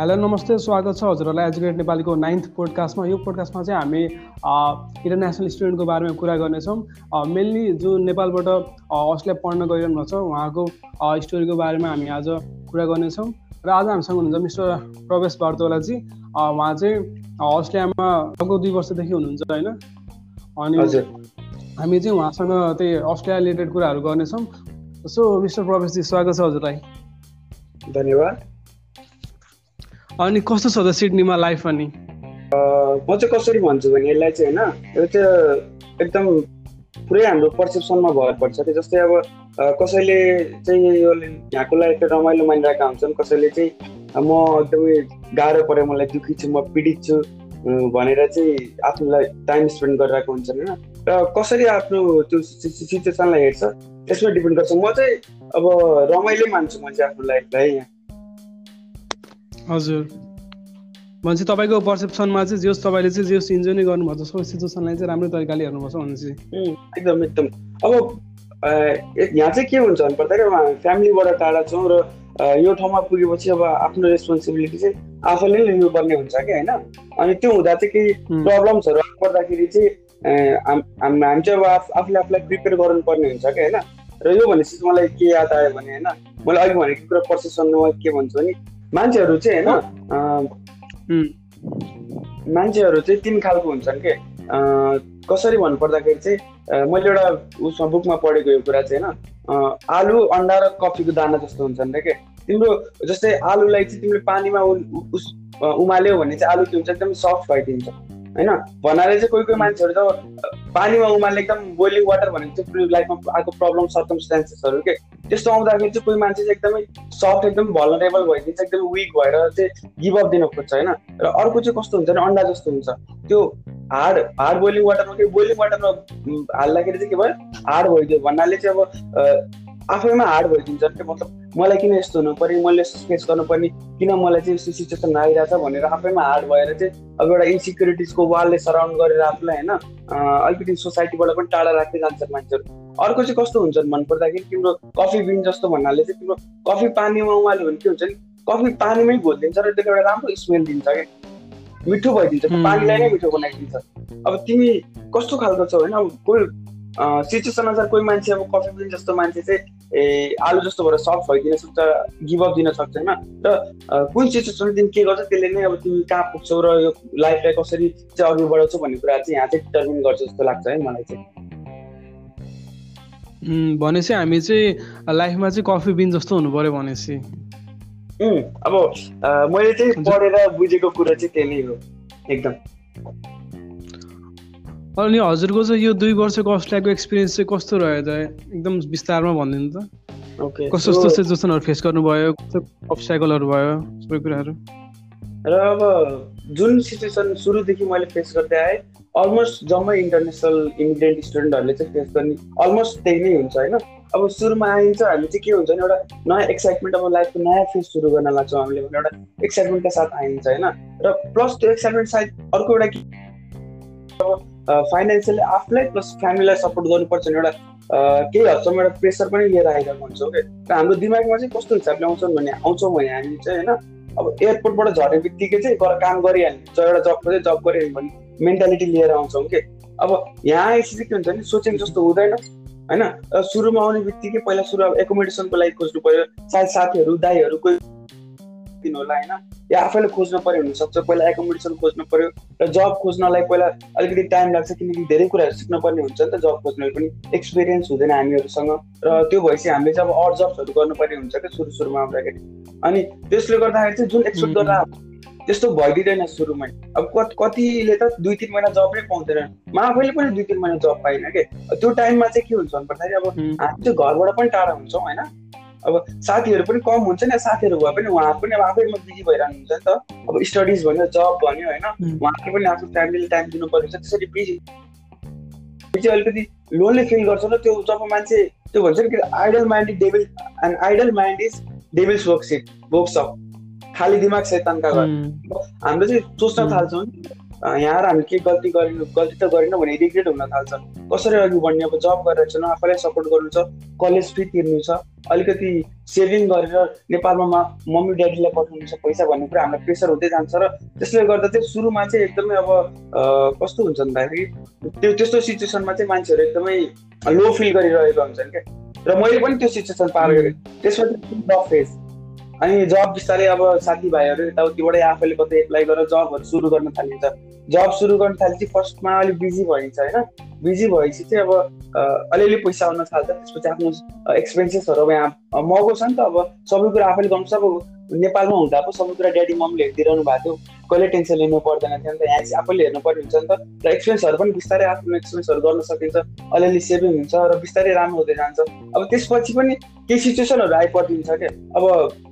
Hello नमस्ते स्वागत छ हजुरहरूलाई। एजुकेट नेपालीको नाइन्थ पोडकास्टमा यो पोडकास्टमा चाहिँ हामी इन्टरनेसनल स्टुडेन्टको बारेमा कुरा गर्नेछौँ। मेनली जो नेपालबाट अस्ट्रेलिया पढ्न गइरहनु भएको छ उहाँको स्टोरीको बारेमा हामी आज कुरा गर्नेछौँ। र आज हामीसँग हुनुहुन्छ मिस्टर प्रवेश भारतवालाजी उहाँ चाहिँ अस्ट्रेलियामा लगभग दुई वर्षदेखि हुनुहुन्छ होइन? अनि हामी चाहिँ उहाँसँग त्यही अस्ट्रेलिया रिलेटेड कुराहरू गर्नेछौँ। सो मिस्टर प्रवेशजी स्वागत छ हजुरलाई। धन्यवाद। अनि कस्तो छ त सिडनीमा लाइफ अनि? म चाहिँ कसरी भन्छु भने यसलाई चाहिँ होइन यो चाहिँ एकदम पुरै हाम्रो पर्सेप्सनमा भर पर्छ कि जस्तै अब कसैले चाहिँ यो यहाँको लाइफ रमाइलो मानिरहेका हुन्छन् कसैले चाहिँ म एकदमै गाह्रो पऱ्यो मलाई दुःखी छु म पीडित छु भनेर चाहिँ आफूलाई टाइम स्पेन्ड गरिरहेको हुन्छन् होइन। र कसरी आफ्नो त्यो सिचुएसनलाई हेर्छ त्यसमा डिपेन्ड गर्छ। म चाहिँ अब रमाइलो मान्छु म चाहिँ आफ्नो लाइफलाई हजुर। भनेपछि तपाईँको पर्सेप्सनमा चाहिँ जे तपाईँले चाहिँ जे इन्जोय नै गर्नुभएको छ सिचुएसनलाई चाहिँ राम्रो तरिकाले हेर्नुपर्छ भनेपछि। एकदम एकदम। अब यहाँ चाहिँ के हुन्छ भने पर्दाखेरि फ्यामिलीबाट टाढा छौँ र यो ठाउँमा पुगेपछि अब आफ्नो रेस्पोन्सिबिलिटी चाहिँ आफैले लिनुपर्ने हुन्छ कि होइन? अनि त्यो हुँदा चाहिँ केही प्रब्लम्सहरू पर्दाखेरि चाहिँ हामी चाहिँ अब आफूले आफूलाई प्रिपेयर गर्नुपर्ने हुन्छ कि होइन? र यो भनेपछि मलाई के याद आयो भने होइन? मैले अघि भनेको कुरा पर्सेप्सनमा के भन्छु भने मान्छेहरू चाहिँ होइन मान्छेहरू चाहिँ तिन खालको हुन्छन् के? कसरी भन्नुपर्दाखेरि चाहिँ मैले एउटा उसमा बुकमा पढेको यो कुरा चाहिँ होइन आलु अन्डा र कफीको दाना जस्तो हुन्छन् रे के? तिम्रो जस्तै आलुलाई चाहिँ तिमीले पानीमा उमाल्यौ भने चाहिँ आलु के हुन्छ एकदम सफ्ट भइदिन्छ। होइन भन्नाले चाहिँ कोही कोही मान्छेहरू त पानीमा उमाल्ने एकदम बोइलिङ वाटर भनेको चाहिँ लाइफमा आएको प्रब्लम सर्कमस्टान्सेसहरू के? त्यस्तो आउँदाखेरि चाहिँ कोही मान्छे चाहिँ एकदमै सफ्ट एकदम भलरेबल भइदिन्छ एकदम विक भएर चाहिँ गिभअप दिन खोज्छ होइन? र अर्को चाहिँ कस्तो हुन्छ भने अन्डा जस्तो हुन्छ। त्यो हार्ड हार्ड बोइलिङ वाटरमा कि बोइलिङ वाटरमा हाल्दाखेरि चाहिँ के भयो? हार्ड भइदियो। भन्नाले चाहिँ अब आफैमा हार्ड भइदिन्छ। कि मतलब मलाई किन यस्तो हुनु पऱ्यो मैले यस्तो फेस गर्नुपर्ने? किन मलाई चाहिँ यस्तो सिचुएसन आइरहेछ भनेर आफैमा हार्ड भएर चाहिँ अब एउटा इन्सिक्युरिटिजको वालले सराउन्ड गरेर आफूलाई होइन अलिकति सोसाइटीबाट पनि टाढा राख्दै जान्छन् मान्छेहरू। अर्को चाहिँ कस्तो हुन्छ मन पर्दाखेरि तिम्रो कफी बिन जस्तो भन्नाले चाहिँ तिम्रो कफी पानीमा उमाल्यो भने के हुन्छ नि कफी पानीमै घोलिदिन्छ र त्यसले एउटा राम्रो स्मेल दिन्छ क्या मिठो भइदिन्छ। पानीलाई नै मिठो बनाइदिन्छ। अब तिमी कस्तो खालको छौ होइन? अब कोही सिचुएसन अनुसार कोही मान्छे अब कफी बिन जस्तो मान्छे चाहिँ ए आलु जस्तो भएर सफ्ट भइदिन सक्छ गिभअप दिन सक्छ होइन र कुन सिचुएसन तिमी के गर्छ त्यसले नै अब तिमी कहाँ पुग्छौ र यो लाइफलाई कसरी चाहिँ अघि बढाउँछौ भन्ने कुरा चाहिँ यहाँ चाहिँ डिटर्मिन गर्छ जस्तो लाग्छ है मलाई चाहिँ भनेपछि हामी चाहिँ लाइफमा चाहिँ कफी बिन जस्तो हुनु पर्यो भनेपछि अब मैले चाहिँ पढेर बुझेको कुरा चाहिँ त्यही नै हो एकदम अनि हजुरको चाहिँ यो दुई वर्षको अस्ट्रेलियाको एक्सपिरियन्स चाहिँ कस्तो रह्यो त एकदम विस्तारमा भनिदिनु त। ओके कस्तो कस्तो सिचुएसनहरू फेस गर्नुभयो? कस्तो अब्स्ट्याकलहरू भयो? सबै कुराहरू? र अब जुन सिचुएसन सुरुदेखि मैले फेस गर्दै आएँ अलमोस्ट जम्मै इन्टरनेसनल इमिग्रेन्ट स्टुडेन्टहरूले चाहिँ फेस गर्ने अलमोस्ट त्यही नै हुन्छ होइन? अब सुरुमा आइन्छ हामी चाहिँ के हुन्छ भने एउटा नयाँ एक्साइटमेन्ट अब लाइफको नयाँ फेज सुरु गर्न लाग्छौँ हामीले भने एउटा एक्साइटमेन्टका साथ आइन्छ होइन? र प्लस त्यो एक्साइटमेन्ट सायद अर्को एउटा फाइनेन्सियली आफूलाई प्लस फ्यामिलीलाई सपोर्ट गर्नुपर्छ भने एउटा केही हदसम्म एउटा प्रेसर पनि लिएर आइरहेको हुन्छौँ कि र हाम्रो दिमागमा चाहिँ कस्तो हिसाबले आउँछन् भने आउँछौँ भने हामी चाहिँ होइन अब एयरपोर्टबाट झर्ने बित्तिकै चाहिँ काम गरिहाल्ने एउटा जब चाहिँ जब गरिहाल्ने भन्ने मेन्टालिटी लिएर आउँछौँ कि अब यहाँ आएपछि के हुन्छ भने सोचेको जस्तो हुँदैन होइन? सुरुमा आउने बित्तिकै पहिला सुरु अब एकोमोडेसनको लागि खोज्नु पऱ्यो सायद साथीहरू दाईहरू कोही दिनु होला होइन? या आफैले खोज्न पर्यो हुनसक्छ पहिला एकोमोडेसन खोज्नु पर्यो र जब खोज्नलाई पहिला अलिकति टाइम लाग्छ किनकि धेरै कुराहरू सिक्न पर्ने हुन्छ नि त जब खोज्नलाई पनि एक्सपिरियन्स हुँदैन हामीहरूसँग र त्यो भएपछि हामीले चाहिँ अब अरू जब्सहरू गर्नुपर्ने हुन्छ क्या सुरु सुरुमा आउँदाखेरि। अनि त्यसले गर्दाखेरि चाहिँ जुन एक्सपेक्ट गरेर त्यस्तो भइदिँदैन सुरुमै। अब कतिले त दुई तिन महिना जब नै पाउँदैन। म आफैले पनि दुई तिन महिना जब पाइनँ कि? त्यो टाइममा चाहिँ के हुन्छ भन्दाखेरि अब हामी चाहिँ घरबाट पनि टाढा हुन्छौँ होइन? अब साथीहरू पनि कम हुन्छ नि साथीहरू भए पनि उहाँहरू पनि अब आफैमा बिजी भइरहनु हुन्छ नि त। अब स्टडिज भन्यो जब भन्यो होइन उहाँहरूले पनि आफ्नो फ्यामिलीले टाइम दिनु पर्छ त्यसरी बिजी चाहिँ अलिकति लोनली फिल गर्छ र त्यो जब मान्छे त्यो भन्छ नि idle mind is devil and idle mind is devil's workshop workshop खाली दिमाग शैतानका घर। हाम्रो चाहिँ सोच्न थाल्छौँ यहाँ हामी के गल्ती गरेन गल्ती त गरेन भने रिग्रेट हुन थाल्छ। कसरी अघि बढ्ने अब जब गरेर छैन आफैलाई सपोर्ट गर्नु छ कलेज फी तिर्नु छ अलिकति सेभिङ गरेर नेपालमा मम्मी ड्याडीलाई पठाउनु छ पैसा भन्ने कुरा हामीलाई प्रेसर हुँदै जान्छ र त्यसले गर्दा चाहिँ सुरुमा चाहिँ एकदमै अब कस्तो हुन्छ भन्दाखेरि त्यो त्यस्तो सिचुएसनमा चाहिँ मान्छेहरू एकदमै लो फिल गरिरहेको हुन्छन् क्या। र मैले पनि त्यो सिचुएसन पार गरेँ त्यसमा फेज अनि जब बिस्तारै अब साथीभाइहरू यताउतिबाटै आफैले कतै एप्लाई गरेर जबहरू सुरु गर्न थालिन्छ। जब सुरु गर्न थालेपछि फर्स्टमा अलिक बिजी भइन्छ होइन बिजी भएपछि चाहिँ अब अलिअलि पैसा आउन थाल्छ। त्यसपछि आफ्नो एक्सपेन्सेसहरू अब यहाँ महँगो छ नि त अब। सबै कुरा आफैले गर्नु अब नेपालमा हुँदा पो सबै कुरा ड्याडी मम्मीले हेरिदिइरहनु भएको थियो। कहिले टेन्सन लिनु पर्दैन थियो नि त। यहाँ चाहिँ आफैले हेर्नु पर्ने हुन्छ नि त। र एक्सपिरियन्सहरू पनि बिस्तारै आफ्नो एक्सपिरियन्सहरू गर्न सकिन्छ। अलिअलि सेभिङ हुन्छ र बिस्तारै राम्रो हुँदै जान्छ। अब त्यसपछि पनि केही सिचुएसनहरू आइपरिदिन्छ क्या अब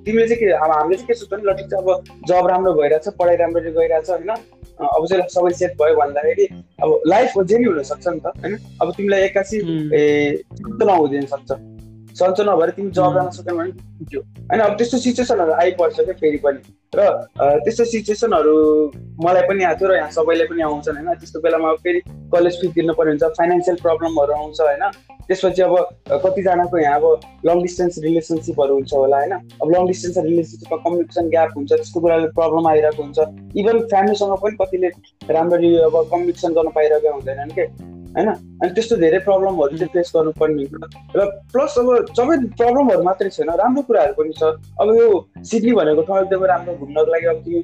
तिमीले चाहिँ के अब हामीले चाहिँ के सोच्छ नि ल ठिक छ अब जब राम्रो भइरहेछ पढाइ राम्ररी गइरहेछ होइन? अब चाहिँ सबै सेट भयो भन्दाखेरि अब लाइफ जे नि हुनसक्छ नि त होइन? अब तिमीलाई एक्कासी ए नहुँदैन सक्छ। सन्चो नभएर तिमी जब जान सकेन भने पुग्यो होइन अब त्यस्तो सिचुएसनहरू आइपर्छ क्या फेरि पनि। र त्यस्तो सिचुएसनहरू मलाई पनि आएको थियो र यहाँ सबैलाई पनि आउँछन् होइन? त्यस्तो बेलामा फेरि कलेज फी तिर्नु पर्ने हुन्छ फाइनेन्सियल प्रब्लमहरू आउँछ होइन? त्यसपछि अब कतिजनाको यहाँ अब लङ डिस्टेन्स रिलेसनसिपहरू हुन्छ होला होइन? अब लङ डिस्टेन्स रिलेसनसिपमा कम्युनिकेसन ग्याप हुन्छ त्यस्तो कुराले प्रब्लम आइरहेको हुन्छ। इभन फ्यामिलीसँग पनि कतिले राम्ररी अब कम्युनिकेसन गर्न पाइरहेको हुँदैनन् कि? होइन? अनि त्यस्तो धेरै प्रब्लमहरू चाहिँ फेस गर्नुपर्ने र प्लस अब सबै प्रब्लमहरू मात्रै छैन राम्रो कुराहरू पनि छ। अब यो सिडनी भनेको ठाउँ एकदमै राम्रो घुम्नको लागि अब तिमी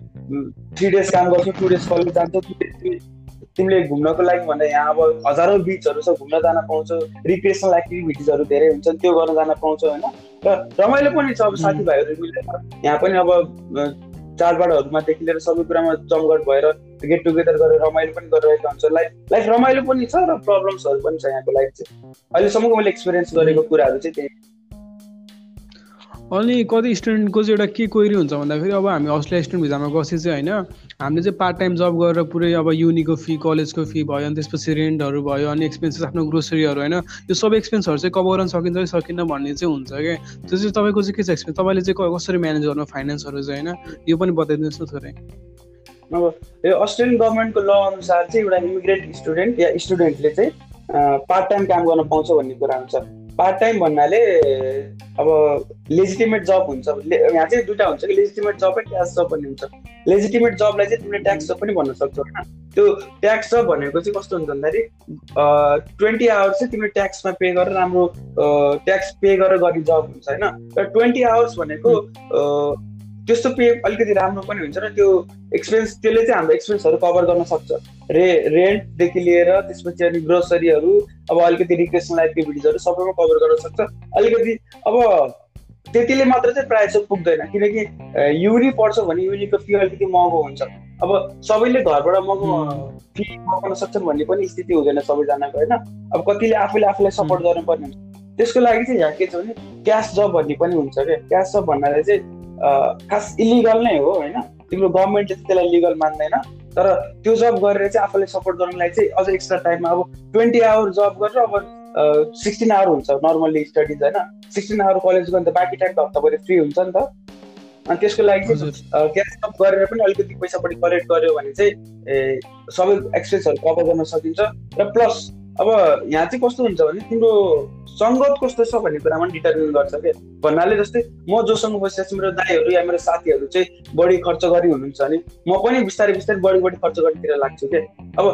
थ्री डेज काम गर्छौ टु डेज कलेज जान्छौ तिमीले घुम्नको लागि भन्दा यहाँ अब हजारौँ बिचहरू छ घुम्न जान पाउँछौ रिक्रिएसनल एक्टिभिटिजहरू धेरै हुन्छन् त्यो गर्न जान पाउँछौ होइन? र रमाइलो पनि छ अब साथीभाइहरू मिलेर। यहाँ पनि अब चाडबाडहरूमादेखि लिएर सबै कुरामा जमघट भएर गेट टुगेदर गरेर रमाइलो पनि गरिरहेको हुन्छ। लाइफ लाइफ रमाइलो पनि छ र प्रब्लम्सहरू पनि छ यहाँको लाइफ चाहिँ अहिलेसम्मको मैले एक्सपिरियन्स गरेको कुराहरू चाहिँ त्यही। अनि कति स्टुडेन्टको चाहिँ एउटा के क्वेरी हुन्छ भन्दाखेरि अब हामी अस्ट्रेलिया स्टुडेन्ट भिजामा गएपछि चाहिँ होइन हामीले चाहिँ पार्ट टाइम जब गरेर पुरै अब युनिको फी कलेजको फी भयो अनि त्यसपछि रेन्टहरू भयो अनि एक्सपेन्सेस आफ्नो ग्रोसरीहरू होइन यो सबै एक्सपेन्सहरू चाहिँ कभर गर्न सकिन्छ कि सकिन्न भन्ने चाहिँ हुन्छ क्या त्यो चाहिँ तपाईँको चाहिँ के छ एक्सपेन्स तपाईँले चाहिँ कसरी म्यानेज गर्नु फाइनेन्सहरू चाहिँ होइन? यो पनि बताइदिनुहोस् न थोरै। अब यो अस्ट्रेलियन गभर्मेन्टको ल अनुसार चाहिँ एउटा इमिग्रेन्ट स्टुडेन्ट या स्टुडेन्टले चाहिँ पार्ट टाइम काम गर्न पाउँछ भन्ने कुरा हुन्छ। पार्ट टाइम भन्नाले अब लेजिटिमेट जब हुन्छ। यहाँ चाहिँ दुइटा हुन्छ कि लेजिटिमेट जब र ट्याक्स जब भन्ने हुन्छ। लेजिटिमेट जबलाई चाहिँ तिमीले ट्याक्स जब पनि भन्न सक्छौ। होइन त्यो ट्याक्स जब भनेको चाहिँ कस्तो हुन्छ भन्दाखेरि ट्वेन्टी आवर्स चाहिँ तिमीले ट्याक्समा पे गरेर राम्रो ट्याक्स पे गरेर गर्ने जब हुन्छ होइन? र ट्वेन्टी आवर्स भनेको त्यस्तो पे अलिकति राम्रो पनि हुन्छ र त्यो एक्सपेन्स त्यसले चाहिँ हाम्रो एक्सपेन्सहरू कभर गर्न सक्छ। रे रेन्टदेखि लिएर त्यसपछि अनि ग्रोसरीहरू अब अलिकति रिक्रेसनल एक्टिभिटिजहरू सबैमा कभर गर्न सक्छ। अलिकति अब त्यतिले मात्र चाहिँ प्रायः जस्तो पुग्दैन। किनकि युनि पढ्छ भने युनिको फी अलिकति महँगो हुन्छ। अब सबैले घरबाट महँगो फी मगाउन सक्छन् भन्ने पनि स्थिति हुँदैन सबैजनाको होइन? अब कतिले आफूले आफूलाई सपोर्ट गर्नुपर्ने हुन्छ। त्यसको लागि चाहिँ यहाँ के छ भने क्यास जब भन्ने पनि हुन्छ क्या क्यास जब भन्नाले चाहिँ खास इलिगल नै हो होइन तिम्रो गभर्मेन्टले चाहिँ त्यसलाई लिगल मान्दैन तर त्यो जब गरेर चाहिँ आफूलाई सपोर्ट गर्नलाई चाहिँ अझ एक्स्ट्रा टाइममा अब ट्वेन्टी आवर जब गरेर अब सिक्सटिन आवर हुन्छ नर्मल्ली स्टडिज होइन सिक्सटिन आवर कलेज गर्दा बाँकी टाइम त हप्ताभरि फ्री हुन्छ नि त अनि त्यसको लागि चाहिँ क्यास अप गरेर पनि अलिकति पैसा पनि कलेक्ट गर्यो भने चाहिँ सबै एक्सपेन्सहरू कभर गर्न सकिन्छ र प्लस अब यहाँ चाहिँ कस्तो हुन्छ भने तिम्रो सङ्गत कस्तो छ भन्ने कुरामा डिटर्मिन गर्छ क्या भन्नाले जस्तै म जोसँग बसिरहेको छु मेरो दाईहरू या मेरो साथीहरू चाहिँ बढी खर्च गरी हुनुहुन्छ भने म पनि बिस्तारै बिस्तारै बढी बढी खर्च गर्नेतिर लाग्छु क्या अब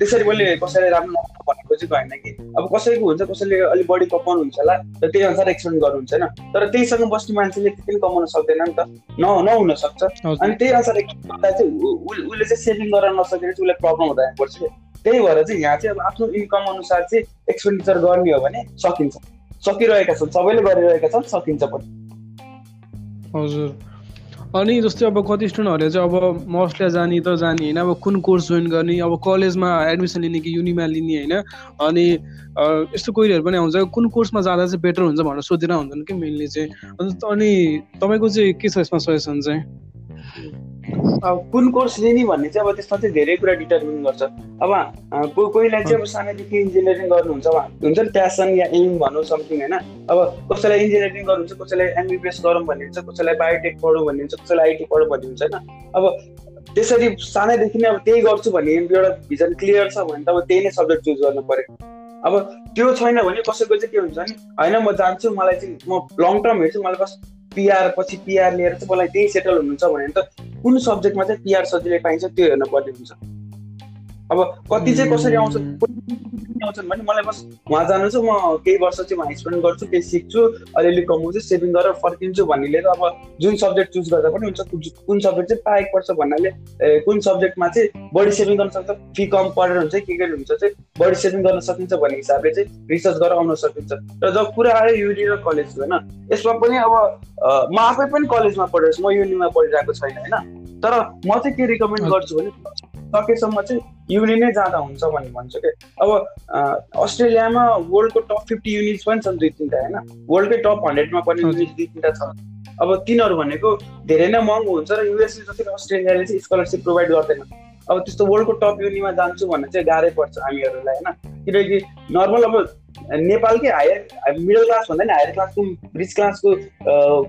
त्यसरी मैले कसैलाई राम्रो भनेको चाहिँ भएन कि। अब कसैको हुन्छ कसैले अलिक बढी कमाउनु हुन्छ होला र त्यही अनुसार एक्सपेन्ड गर्नुहुन्छ होइन। तर त्यहीसँग बस्ने मान्छेले त्यति पनि कमाउन सक्दैन नि त। न नहुन सक्छ। अनि त्यही अनुसार गर्दा चाहिँ उसले चाहिँ सेभिङ गर्न नसकेर चाहिँ उसलाई प्रब्लम हुँदा पर्छ क्या त्यही भएर चाहिँ यहाँ चाहिँ अब आफ्नो इन्कम अनुसार चाहिँ एक्सपेन्डिचर गर्ने हो भने सकिन्छ। सकिरहेका छन् सबैले गरिरहेका छन् सकिन्छ पनि। हजुर। अनि जस्तै अब कति स्टुडेन्टहरूले चाहिँ अब म अस्ट्रेलिया जाने त जाने होइन अब कुन कोर्स जोइन गर्ने अब कलेजमा एडमिसन लिने कि युनिमा लिने होइन? अनि यस्तो कोइरीहरू पनि आउँछ कुन कोर्समा जाँदा चाहिँ बेटर हुन्छ भनेर सोधेर हुन्छन् कि मेनली चाहिँ? अनि तपाईँको चाहिँ के छ यसमा सजेसन चाहिँ? कुन कोर्स लिने भन्ने चाहिँ अब त्यसमा चाहिँ धेरै कुरा डिटर्मिन गर्छ। अब को कोहीलाई चाहिँ अब सानैदेखि इन्जिनियरिङ गर्नुहुन्छ हुन्छ नि प्यासन या एम भनौँ समथिङ होइन। अब कसैलाई इन्जिनियरिङ गर्नुहुन्छ कसैलाई एमबिबिएस गरौँ भन्ने हुन्छ कसैलाई बायोटेक पढौँ भन्ने हुन्छ कसैलाई आइटी पढौँ भन्ने हुन्छ होइन। अब त्यसरी सानैदेखि नै अब त्यही गर्छु भन्ने एउटा भिजन क्लियर छ भने त अब त्यही नै सब्जेक्ट चुज गर्नु पऱ्यो। अब त्यो छैन भने कसैको चाहिँ के हुन्छ नि होइन म जान्छु मलाई चाहिँ म लङ टर्म हेर्छु मलाई बस पिआर पछि पिआर लिएर चाहिँ मलाई त्यही सेटल हुनुहुन्छ भने त कुन सब्जेक्टमा चाहिँ पिआर सजिलै पाइन्छ त्यो हेर्नु पर्ने हुन्छ। अब कति चाहिँ कसरी आउँछ? आउँछन् भने मलाई बस उहाँ जानु छ म केही वर्ष चाहिँ उहाँ स्पेन्ड गर्छु केही सिक्छु अलिअलि कमाउँछु सेभिङ गरेर फर्किन्छु भन्नेले त अब जुन सब्जेक्ट चुज गर्दा पनि हुन्छ कुन सब्जेक्ट चाहिँ पाएको पर्छ भन्नाले कुन सब्जेक्टमा चाहिँ बढी सेभिङ गर्न सक्छ फी कम परेर हुन्छ के के हुन्छ चाहिँ बढी सेभिङ गर्न सकिन्छ भन्ने हिसाबले चाहिँ रिसर्च गरेर आउन सकिन्छ। र जब कुरा आयो युनि र कलेज होइन यसमा पनि अब म आफै पनि कलेजमा पढेर म युनिमा पढिरहेको छैन होइन तर म चाहिँ के रिकमेन्ड गर्छु भने सकेसम्म चाहिँ युनि नै जाँदा हुन्छ भन्ने भन्छु कि? अब अस्ट्रेलियामा वर्ल्डको टप फिफ्टी युनिट्स पनि छन् दुई तिनवटा होइन? वर्ल्डकै टप हन्ड्रेडमा पनि युनिट दुई तिनवटा छ अब तिनीहरू भनेको धेरै नै महँगो हुन्छ र युएसले जसरी अस्ट्रेलियाले चाहिँ स्कलरसिप प्रोभाइड गर्दैन। अब त्यस्तो वर्ल्डको टप युनिमा जान्छु भन्ने चाहिँ गाह्रै पर्छ हामीहरूलाई होइन? किनकि नर्मल अब नेपालकै हायर मिडल क्लास भन्दा नि हायर क्लासको रिच क्लासको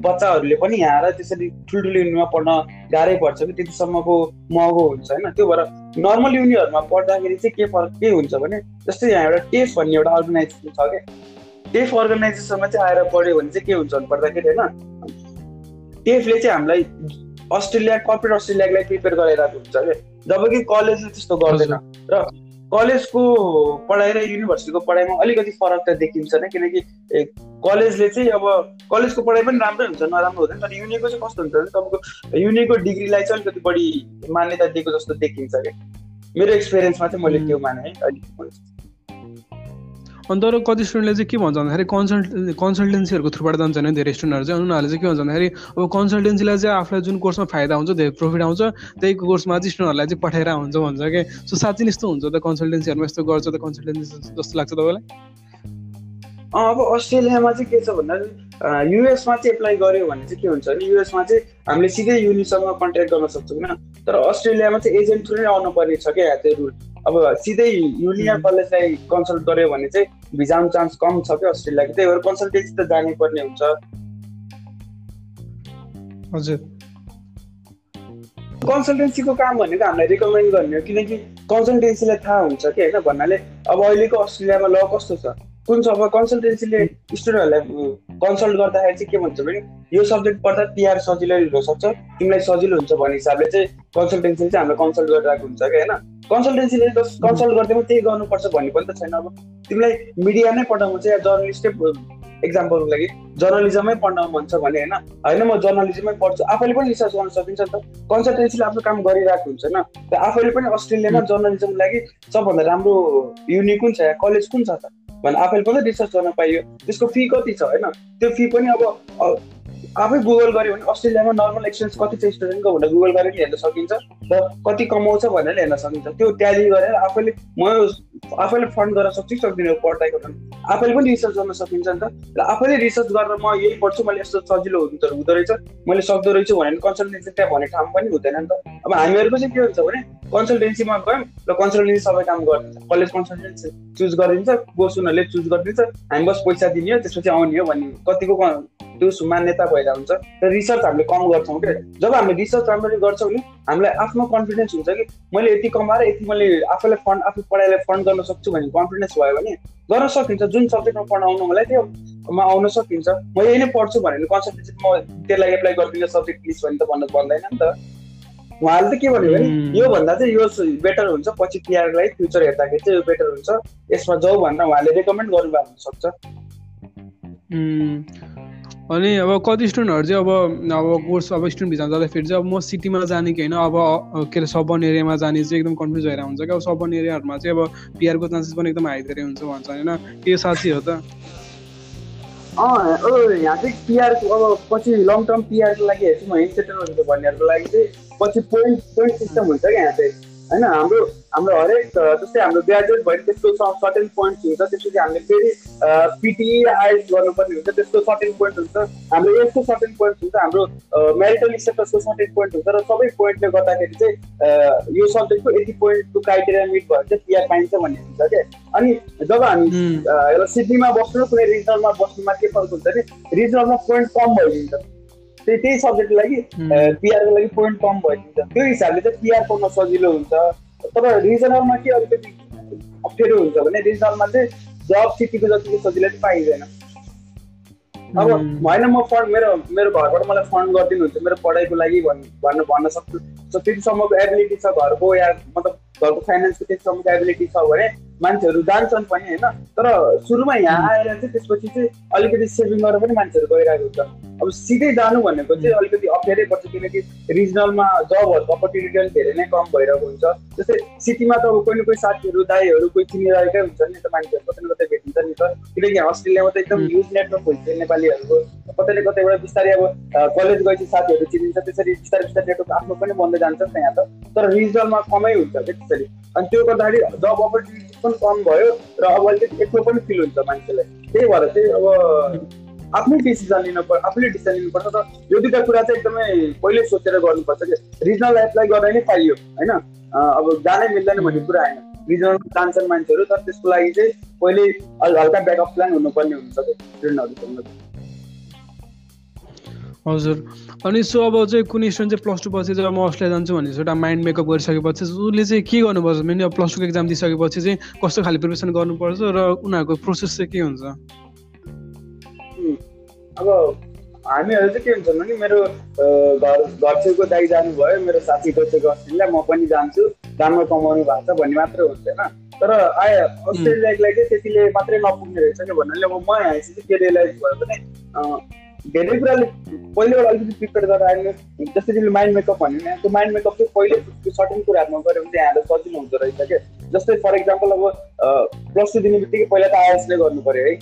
बच्चाहरूले पनि यहाँ आएर त्यसरी ठुल्ठुलो युनिमा पढ्न गाह्रै पर्छ कि त्यतिसम्मको महँगो हुन्छ होइन। त्यो भएर नर्मल युनिहरूमा पढ्दाखेरि चाहिँ के फरक के हुन्छ भने जस्तै यहाँ एउटा टेफ भन्ने एउटा अर्गनाइजेसन छ क्या टेफ अर्गनाइजेसनमा चाहिँ आएर पढ्यो भने चाहिँ के हुन्छ भने पर्दाखेरि होइन टेफले चाहिँ हामीलाई अस्ट्रेलिया कर्पोरेट अस्ट्रेलियालाई प्रिपेयर गराइरहेको हुन्छ क्या जब कि कलेजले त्यस्तो गर्दैन। र कलेजको पढाइ र युनिभर्सिटीको पढाइमा अलिकति फरक त देखिन्छ नै किनकि कलेजले चाहिँ अब कलेजको पढाइ पनि राम्रै हुन्छ नराम्रो हुँदैन तर युनिको चाहिँ कस्तो हुन्छ भने तपाईँको युनिको डिग्रीलाई चाहिँ अलिकति बढी मान्यता दिएको जस्तो देखिन्छ क्या मेरो एक्सपिरियन्समा चाहिँ मैले त्यो माने है अलिक अन्त अरू कति स्टुडेन्टले चाहिँ के भन्छ भन्दाखेरि कन्सल्ट कन्सल्टेन्सीहरूको थ्रुबाट जान्छ भने धेरै स्टुडेन्टहरू चाहिँ। उनीहरूले चाहिँ के भन्छ भन्दाखेरि अब कन्सल्टेन्सीलाई चाहिँ आफूलाई जुन कोर्समा फाइदा हुन्छ धेरै प्रफिट आउँछ त्यही कोर्समा चाहिँ स्टुडेन्टहरूलाई चाहिँ पठाएर हुन्छ भन्छ कि। सो साँच्चै यस्तो हुन्छ त कन्सल्टेन्सीहरूमा यस्तो गर्छ त कन्सल्टेन्सी जस्तो लाग्छ तपाईँलाई? अब अस्ट्रेलियामा चाहिँ के छ भन्दा युएसमा चाहिँ एप्लाई गऱ्यो भने चाहिँ के हुन्छ भने युएसमा चाहिँ हामीले सिधै युनिसँग कन्ट्याक्ट गर्न सक्छौँ होइन। तर अस्ट्रेलियामा चाहिँ एजेन्ट थ्रु नै आउनु पर्ने छ क्या त्यो रुल अब सिधै युनियन कलेजलाई कन्सल्ट गऱ्यो भने चाहिँ भिजा आउने चान्स कम छ क्या अस्ट्रेलियाको त्यही भएर कन्सल्टेन्सी त जानै पर्ने हुन्छ। हजुर। कन्सल्टेन्सीको काम भनेको हामीलाई रिकमेन्ड गर्ने हो किनकि कन्सल्टेन्सीलाई थाहा हुन्छ कि होइन भन्नाले अब अहिलेको अस्ट्रेलियामा ल कस्तो छ? कुन अब कन्सल्टेन्सीले स्टुडेन्टहरूलाई कन्सल्ट गर्दाखेरि चाहिँ के भन्छ भने यो सब्जेक्ट पढ्दा पिआर सजिलो हुनसक्छ तिमीलाई सजिलो हुन्छ भन्ने हिसाबले चाहिँ कन्सल्टेन्सीले चाहिँ हामीलाई कन्सल्ट गरिरहेको हुन्छ कि होइन? कन्सल्टेन्सीले कन्सल्ट गर्दै त्यही गर्नुपर्छ भन्ने पनि त छैन अब। तिमीलाई मिडिया नै पढाउनु चाहिँ या जर्नलिस्टै एक्जाम्पलको लागि जर्नलिजमै पढ्न मन छ भने होइन? होइन म जर्नलिजमै पढ्छु। आफैले पनि रिसर्च गर्न सकिन्छ नि त। कन्सल्टेन्सीले आफ्नो काम गरिरहेको हुन्छ होइन? आफैले पनि अस्ट्रेलियामा जर्नलिजमको लागि सबभन्दा राम्रो युनि कुन छ कलेज कुन छ त? भने आफैले पनि रिसर्च गर्न पाइयो त्यसको फी कति छ होइन? त्यो फी पनि अब आफै गुगल गऱ्यो भने अस्ट्रेलियामा नर्मल एक्सपेन्स कति छ स्टुडेन्टको भनेर गुगल गरेर हेर्न सकिन्छ र कति कमाउँछ भनेर हेर्न सकिन्छ। त्यो ट्याली गरेर आफैले म आफैले फन्ड गर्न सक्छु सक्दिनँ पढ्दाको आफैले पनि रिसर्च गर्न सकिन्छ नि त। र आफैले रिसर्च गरेर म यही पढ्छु मैले यस्तो सजिलो हुन्छ हुँदो रहेछ मैले सक्दो रहेछु भने कन्सल्टेन्सी त्यहाँ भन्ने ठाउँ पनि हुँदैन नि त। अब हामीहरूको चाहिँ के हुन्छ भने कन्सल्टेन्सीमा गयौँ र कन्सल्टेन्सी सबै काम गरिदिन्छ कलेज कन्सल्टेन्सी चुज गरिदिन्छ कोर्स उनीहरूले चुज गरिदिन्छ। हामी बस पैसा दिने हो त्यसपछि आउने हो भन्ने कतिको त्यो मान्यता भएर हुन्छ। र रिसर्च हामीले कम गर्छौँ क्या जब हामीले रिसर्च राम्ररी गर्छौँ भने हामीलाई आफ्नो कन्फिडेन्स हुन्छ कि मैले यति कमाएर यति मैले आफूलाई फन्ड आफू पढाइलाई फन्ड गर्न सक्छु भन्ने कन्फिडेन्स भयो भने गर्न सकिन्छ। जुन सब्जेक्टमा पढाउनु मलाई त्योमा आउन सकिन्छ। म यही नै पढ्छु भने कन्सल्टेन्सी म त्यसलाई एप्लाई गरिदिनु सब्जेक्ट प्लिज भने त भन्नु पर्दैन नि त। उहाँले त के भन्यो भने योभन्दा चाहिँ यो बेटर हुन्छ। पछि पिआरलाई फ्युचर हेर्दाखेरि चाहिँ यो बेटर हुन्छ। यसमा जाऊ भनेर उहाँले रेकमेन्ड गर्नुभएको हुनसक्छ अनि अब कति स्टुडेन्टहरू चाहिँ अब अब कोर्स अब स्टुडेन्ट भिजा जाँदाखेरि चाहिँ अब म सिटीमा जाने कि होइन अब के अरे सबन एरियामा जाने चाहिँ एकदम कन्फ्युज भएर हुन्छ क्या। अब सबन एरियाहरूमा चाहिँ अब पिआरको चान्सेस पनि एकदम हाई धेरै हुन्छ भन्छ होइन। के साँच्ची हो त? अँ यहाँ चाहिँ पिआरको अब पछि लङ टर्म पिआरको लागि हेर्छु म हिल सेटलमेन्टको भन्नेहरूको लागि चाहिँ पछि पोइन्ट पोइन्ट सिस्टम हुन्छ क्या यहाँ चाहिँ। होइन हाम्रो हाम्रो हरेक जस्तै हाम्रो ग्रेजुएट भयो त्यसको सर्टेन पोइन्ट हुन्छ त्यसपछि हामीले फेरि पिटी आइएस गर्नुपर्ने हुन्छ त्यसको सर्टेन पोइन्ट हुन्छ। हाम्रो यसको सर्टेन पोइन्ट हुन्छ हाम्रो मेरिटल स्टेटसको सर्टेन पोइन्ट हुन्छ र सबै पोइन्टले गर्दाखेरि चाहिँ यो सब्जेक्टको यति पोइन्टको क्राइटेरिया मिट भयो चाहिँ पिआर पाइन्छ भन्ने हुन्छ क्या अनि जब हामी एउटा सिडनीमा बस्नु कुनै रिजनलमा बस्नुमा के फरक हुन्छ भने रिजनलमा पोइन्ट कम भइदिन्छ। त्यही त्यही सब्जेक्टको लागि पिआरको लागि पोइन्ट कम भइदिन्छ त्यो हिसाबले चाहिँ पिआर पाउन सजिलो हुन्छ। तर रिजनलमा के अलिकति अप्ठ्यारो हुन्छ भने रिजनलमा चाहिँ जब सिटीको जतिको सजिलो चाहिँ पाइँदैन। अब होइन म फन्ड मेरो मेरो घरबाट मलाई फन्ड गरिदिनुहुन्छ मेरो पढाइको लागि भन्न भन्न सक्छु। त्यतिसम्मको एबिलिटी छ घरको या मतलब घरको फाइनेन्सको त्यतिसम्मको एबिलिटी छ भने मान्छेहरू जान्छन् पनि होइन? तर सुरुमा यहाँ आएर चाहिँ त्यसपछि चाहिँ अलिकति सेभिङ गरेर पनि मान्छेहरू गइरहेको हुन्छ। अब सिधै जानु भनेको चाहिँ अलिकति अप्ठ्यारै पर्छ किनकि रिजनलमा जबहरूको अपर्च्युनिटी अलिक धेरै नै कम भइरहेको हुन्छ। जस्तै सिटीमा त अब कोही न कोही साथीहरू दाईहरू कोही चिनिरहेकै हुन्छ नि त मान्छेहरू कतै न कतै भेटिन्छ नि त। किनकि अस्ट्रेलियामा त एकदम युज नेटवर्क हुन्छ नेपालीहरूको। कतैले कतैबाट बिस्तारै अब कलेज गएपछि साथीहरू चिनिन्छ त्यसरी बिस्तारै बिस्तारै नेटवर्क आफ्नो पनि बन्दै जान्छ नि त यहाँ त। तर रिजनलमा कमै हुन्छ क्या त्यसरी। अनि त्यो गर्दाखेरि जब अपर्च्युनिटी पनि कम भयो र अब अलिकति एक्लो पनि फिल हुन्छ मान्छेलाई। त्यही भएर चाहिँ अब आफ्नै डिसिजन लिनु पर्छ आफूले डिसिजन लिनुपर्छ र यो दुइटा कुरा चाहिँ एकदमै पहिले सोचेर गर्नुपर्छ कि। रिजनल एप्लाई गर्दा नै पाइयो होइन? अब जानै मिल्दैन भन्ने कुरा होइन। रिजनल जान्छन् मान्छेहरू तर त्यसको लागि चाहिँ पहिले हल्का ब्याकअप प्लान हुनुपर्ने हुन्छ कि स्टुडेन्टहरूसँग हजुर। अनि सो अब चाहिँ कुनै स्टुडेन्ट चाहिँ प्लस टू पछि जब म अस्ट्रेलिया जान्छु भने एउटा माइन्ड मेकअप गरिसकेपछि उसले चाहिँ के गर्नुपर्छ? मेन प्लस टूको एक्जाम दिइसकेपछि चाहिँ कस्तो खाले प्रिपेरेसन गर्नुपर्छ र उनीहरूको प्रोसेस चाहिँ के हुन्छ? अब हामीहरू चाहिँ के हुन्छ भने मेरो घर घर छेउको दाइ जानुभयो मेरो साथी गइसकेको अस्ट्रेलिया म पनि जान्छु राम्रो कमाउनु भएको छ भन्ने मात्रै हुन्छ होइन तर आए अस्ट्रेलियाको लागि चाहिँ त्यतिले मात्रै नपुग्ने रहेछ कि भन्नाले अब म यहाँ चाहिँ के रियलाइज भयो भने धेरै कुराले पहिलेबाट अलिकति प्रिपेयर गरेर आयो जस्तै तिमीले माइन्ड मेकअप भन्यो भने त्यो माइन्ड मेकअप चाहिँ पहिले त्यो सर्टेन कुराहरूमा गऱ्यो भने चाहिँ सजिलो हुँदो रहेछ क्या। जस्तै फर इक्जाम्पल अब प्लस टू दिने बित्तिकै पहिला त आइएस नै गर्नु पऱ्यो है।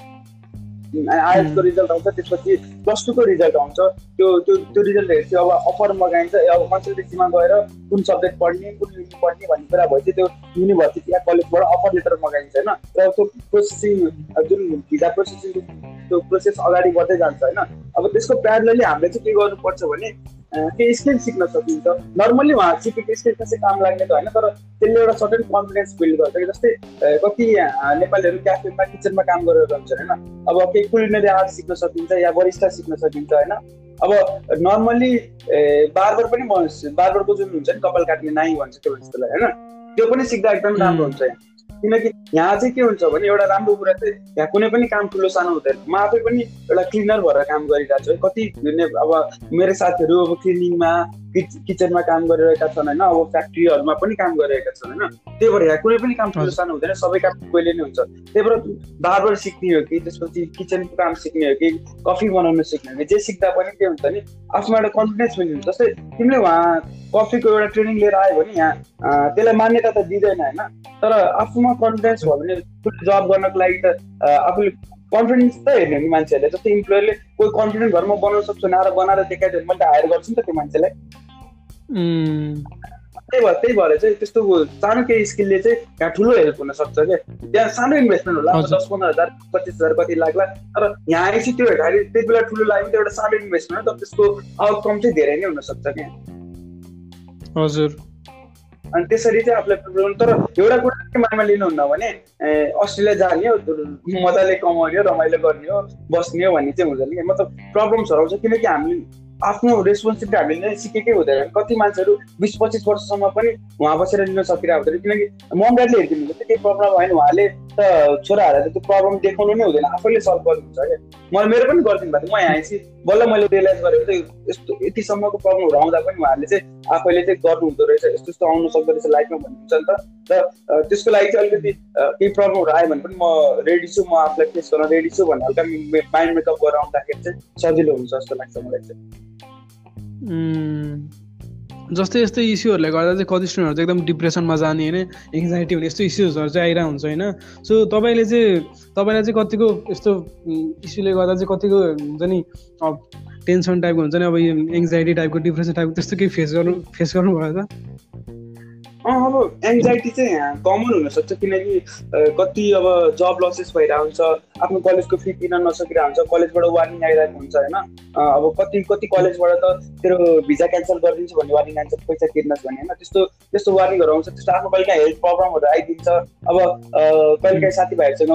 आइएसको रिजल्ट आउँछ त्यसपछि प्लस टूको रिजल्ट आउँछ। त्यो त्यो त्यो रिजल्ट हेर्छु अब अफर मगाइन्छ अब कन्सल्टेन्सीमा गएर कुन सब्जेक्ट पढ्ने कुन युनि पढ्ने भन्ने कुरा भएपछि त्यो युनिभर्सिटी या कलेजबाट अफर लेटर मगाइन्छ होइन? र त्यो प्रोसेसिङ जुन भिजा प्रोसेसिङ त्यो प्रोसेस अगाडि बढ्दै जान्छ होइन? अब त्यसको प्यारलली हामीले चाहिँ के गर्नुपर्छ भने केही स्किल सिक्न सकिन्छ। नर्मल्ली उहाँ सिकेको स्किलमा चाहिँ काम लाग्ने त होइन तर त्यसले एउटा सर्टेन कन्फिडेन्स बिल्ड गर्छ कि जस्तै कति नेपालीहरू क्याफेमा किचनमा काम गरेर हुन्छ होइन? अब केही आर्ट सिक्न सकिन्छ या वरिष्ठ सिक्न सकिन्छ होइन? अब नर्मल्ली बार्बर पनि बार्बरको जुन हुन्छ नि कपाल काट्ने नाइ भन्छ त्यो त्यसलाई होइन? त्यो पनि सिक्दा एकदम राम्रो हुन्छ यहाँ। किनकि यहाँ चाहिँ के हुन्छ भने एउटा राम्रो कुरा चाहिँ यहाँ कुनै पनि काम ठुलो सानो हुँदैन। म आफै पनि एउटा क्लिनर भएर काम गरिरहेको छु। है कति अब मेरो साथीहरू अब क्लिनिङमा किचनमा काम गरिरहेका छन् होइन अब फ्याक्ट्रीहरूमा पनि काम गरिरहेका छन् होइन। त्यही भएर यहाँ कुनै पनि काम ठुलो सानो हुँदैन। सबै काम पहिले नै हुन्छ। त्यही भएर बारबार सिक्ने हो कि त्यसपछि किचनको काम सिक्ने हो कि कफी बनाउनु सिक्ने हो कि जे सिक्दा पनि के हुन्छ नि आफ्नो एउटा कन्फिडेन्स पनि हुन्छ। जस्तै तिमीले उहाँ कफीको एउटा ट्रेनिङ लिएर आयो भने यहाँ त्यसलाई त दिँदैन होइन? तर आफूमा कन्फिडेन्स भयो भने जब गर्नको लागि त आफूले कन्फिडेन्स त हेर्ने नि मान्छेहरूले। जस्तै इम्प्लोयरले कोही कन्फिडेन्ट घरमा बनाउन सक्छ भने आएर बनाएर देखाइदियो मैले त हायर गर्छु नि त त्यो मान्छेलाई। त्यही भएर त्यही भएर चाहिँ त्यस्तो सानो केही स्किलले चाहिँ यहाँ ठुलो हेल्प हुन सक्छ क्या त्यहाँ सानो इन्भेस्टमेन्ट होला दस पन्ध्र हजार पच्चिस हजार कति लाग्ला। तर यहाँ आएपछि त्यो हेर्दाखेरि त्यति बेला ठुलो लाग्यो त्यो एउटा सानो इन्भेस्टमेन्ट तर त्यसको आउटकम चाहिँ धेरै नै हुनसक्छ क्या हजुर। अनि त्यसरी चाहिँ आफूलाई प्रिपेयर तर एउटा कुरा के माइन्डमा लिनुहुन्न भने अस्ट्रेलिया जाने हो मजाले कमाउने हो रमाइलो गर्ने हो बस्ने हो भन्ने चाहिँ हुँदैन कि मतलब प्रब्लम्सहरू आउँछ किनकि हामीले आफ्नो रेस्पोन्सिबिलिटी हामीले सिकेकै हुँदैन। कति मान्छेहरू बिस पच्चिस वर्षसम्म पनि उहाँ बसेर लिन सकिरहेको हुँदैन। किनकि मम्मीहरूले हेरिदिनुहुन्छ केही प्रब्लम भएन उहाँले त छोराहरूलाई त त्यो प्रब्लम देखाउनु नै हुँदैन। आफैले सल्भ गर्नुहुन्छ क्या। मैले मेरो पनि गरिदिनु भएको म यहाँ आएपछि बल्ल मैले रियलाइज गरेको यस्तो यतिसम्मको प्रब्लमहरू आउँदा पनि उहाँहरूले चाहिँ आफैले चाहिँ गर्नु हुँदो रहेछ। यस्तो यस्तो आउनु सक्दो रहेछ लाइफमा भन्नुहुन्छ नि त। र त्यसको लागि चाहिँ अलिकति केही प्रब्लमहरू आयो भने पनि म रेडी छु। म आफूलाई फेस गर्न रेडी छु भन्ने हल्का माइन्ड मेकअप गरेर आउँदाखेरि चाहिँ सजिलो हुन्छ जस्तो लाग्छ मलाई चाहिँ। जस्तै यस्तै इस्युहरूले गर्दा चाहिँ कति स्टुडेन्टहरू चाहिँ एकदम डिप्रेसनमा जाने होइन? एङ्जाइटी हुने यस्तो इस्युजहरू चाहिँ आइरहेको हुन्छ होइन? सो तपाईँले चाहिँ तपाईँलाई चाहिँ कतिको यस्तो इस्युले गर्दा चाहिँ कतिको हुन्छ नि टेन्सन टाइपको हुन्छ नि अब यो एङ्जाइटी टाइपको डिप्रेसन टाइपको त्यस्तो केही फेस गर्नु फेस गर्नुभयो त? अब एङ्जाइटी चाहिँ यहाँ कमन हुनसक्छ किनकि कति अब जब लसेस भइरहेको हुन्छ आफ्नो कलेजको फी तिर्न नसकिरहेको हुन्छ कलेजबाट वार्निङ आइरहेको हुन्छ होइन? अब कति कति कलेजबाट त तेरो भिजा क्यान्सल गरिदिन्छु भन्ने वार्निङ आइन्छ पैसा तिर्नुहोस् भने होइन? त्यस्तो त्यस्तो वार्निङहरू आउँछ त्यस्तो आफ्नो कहिलेकाहीँ हेल्थ प्रब्लमहरू आइदिन्छ। अब कहिलेकाहीँ साथीभाइहरूसँग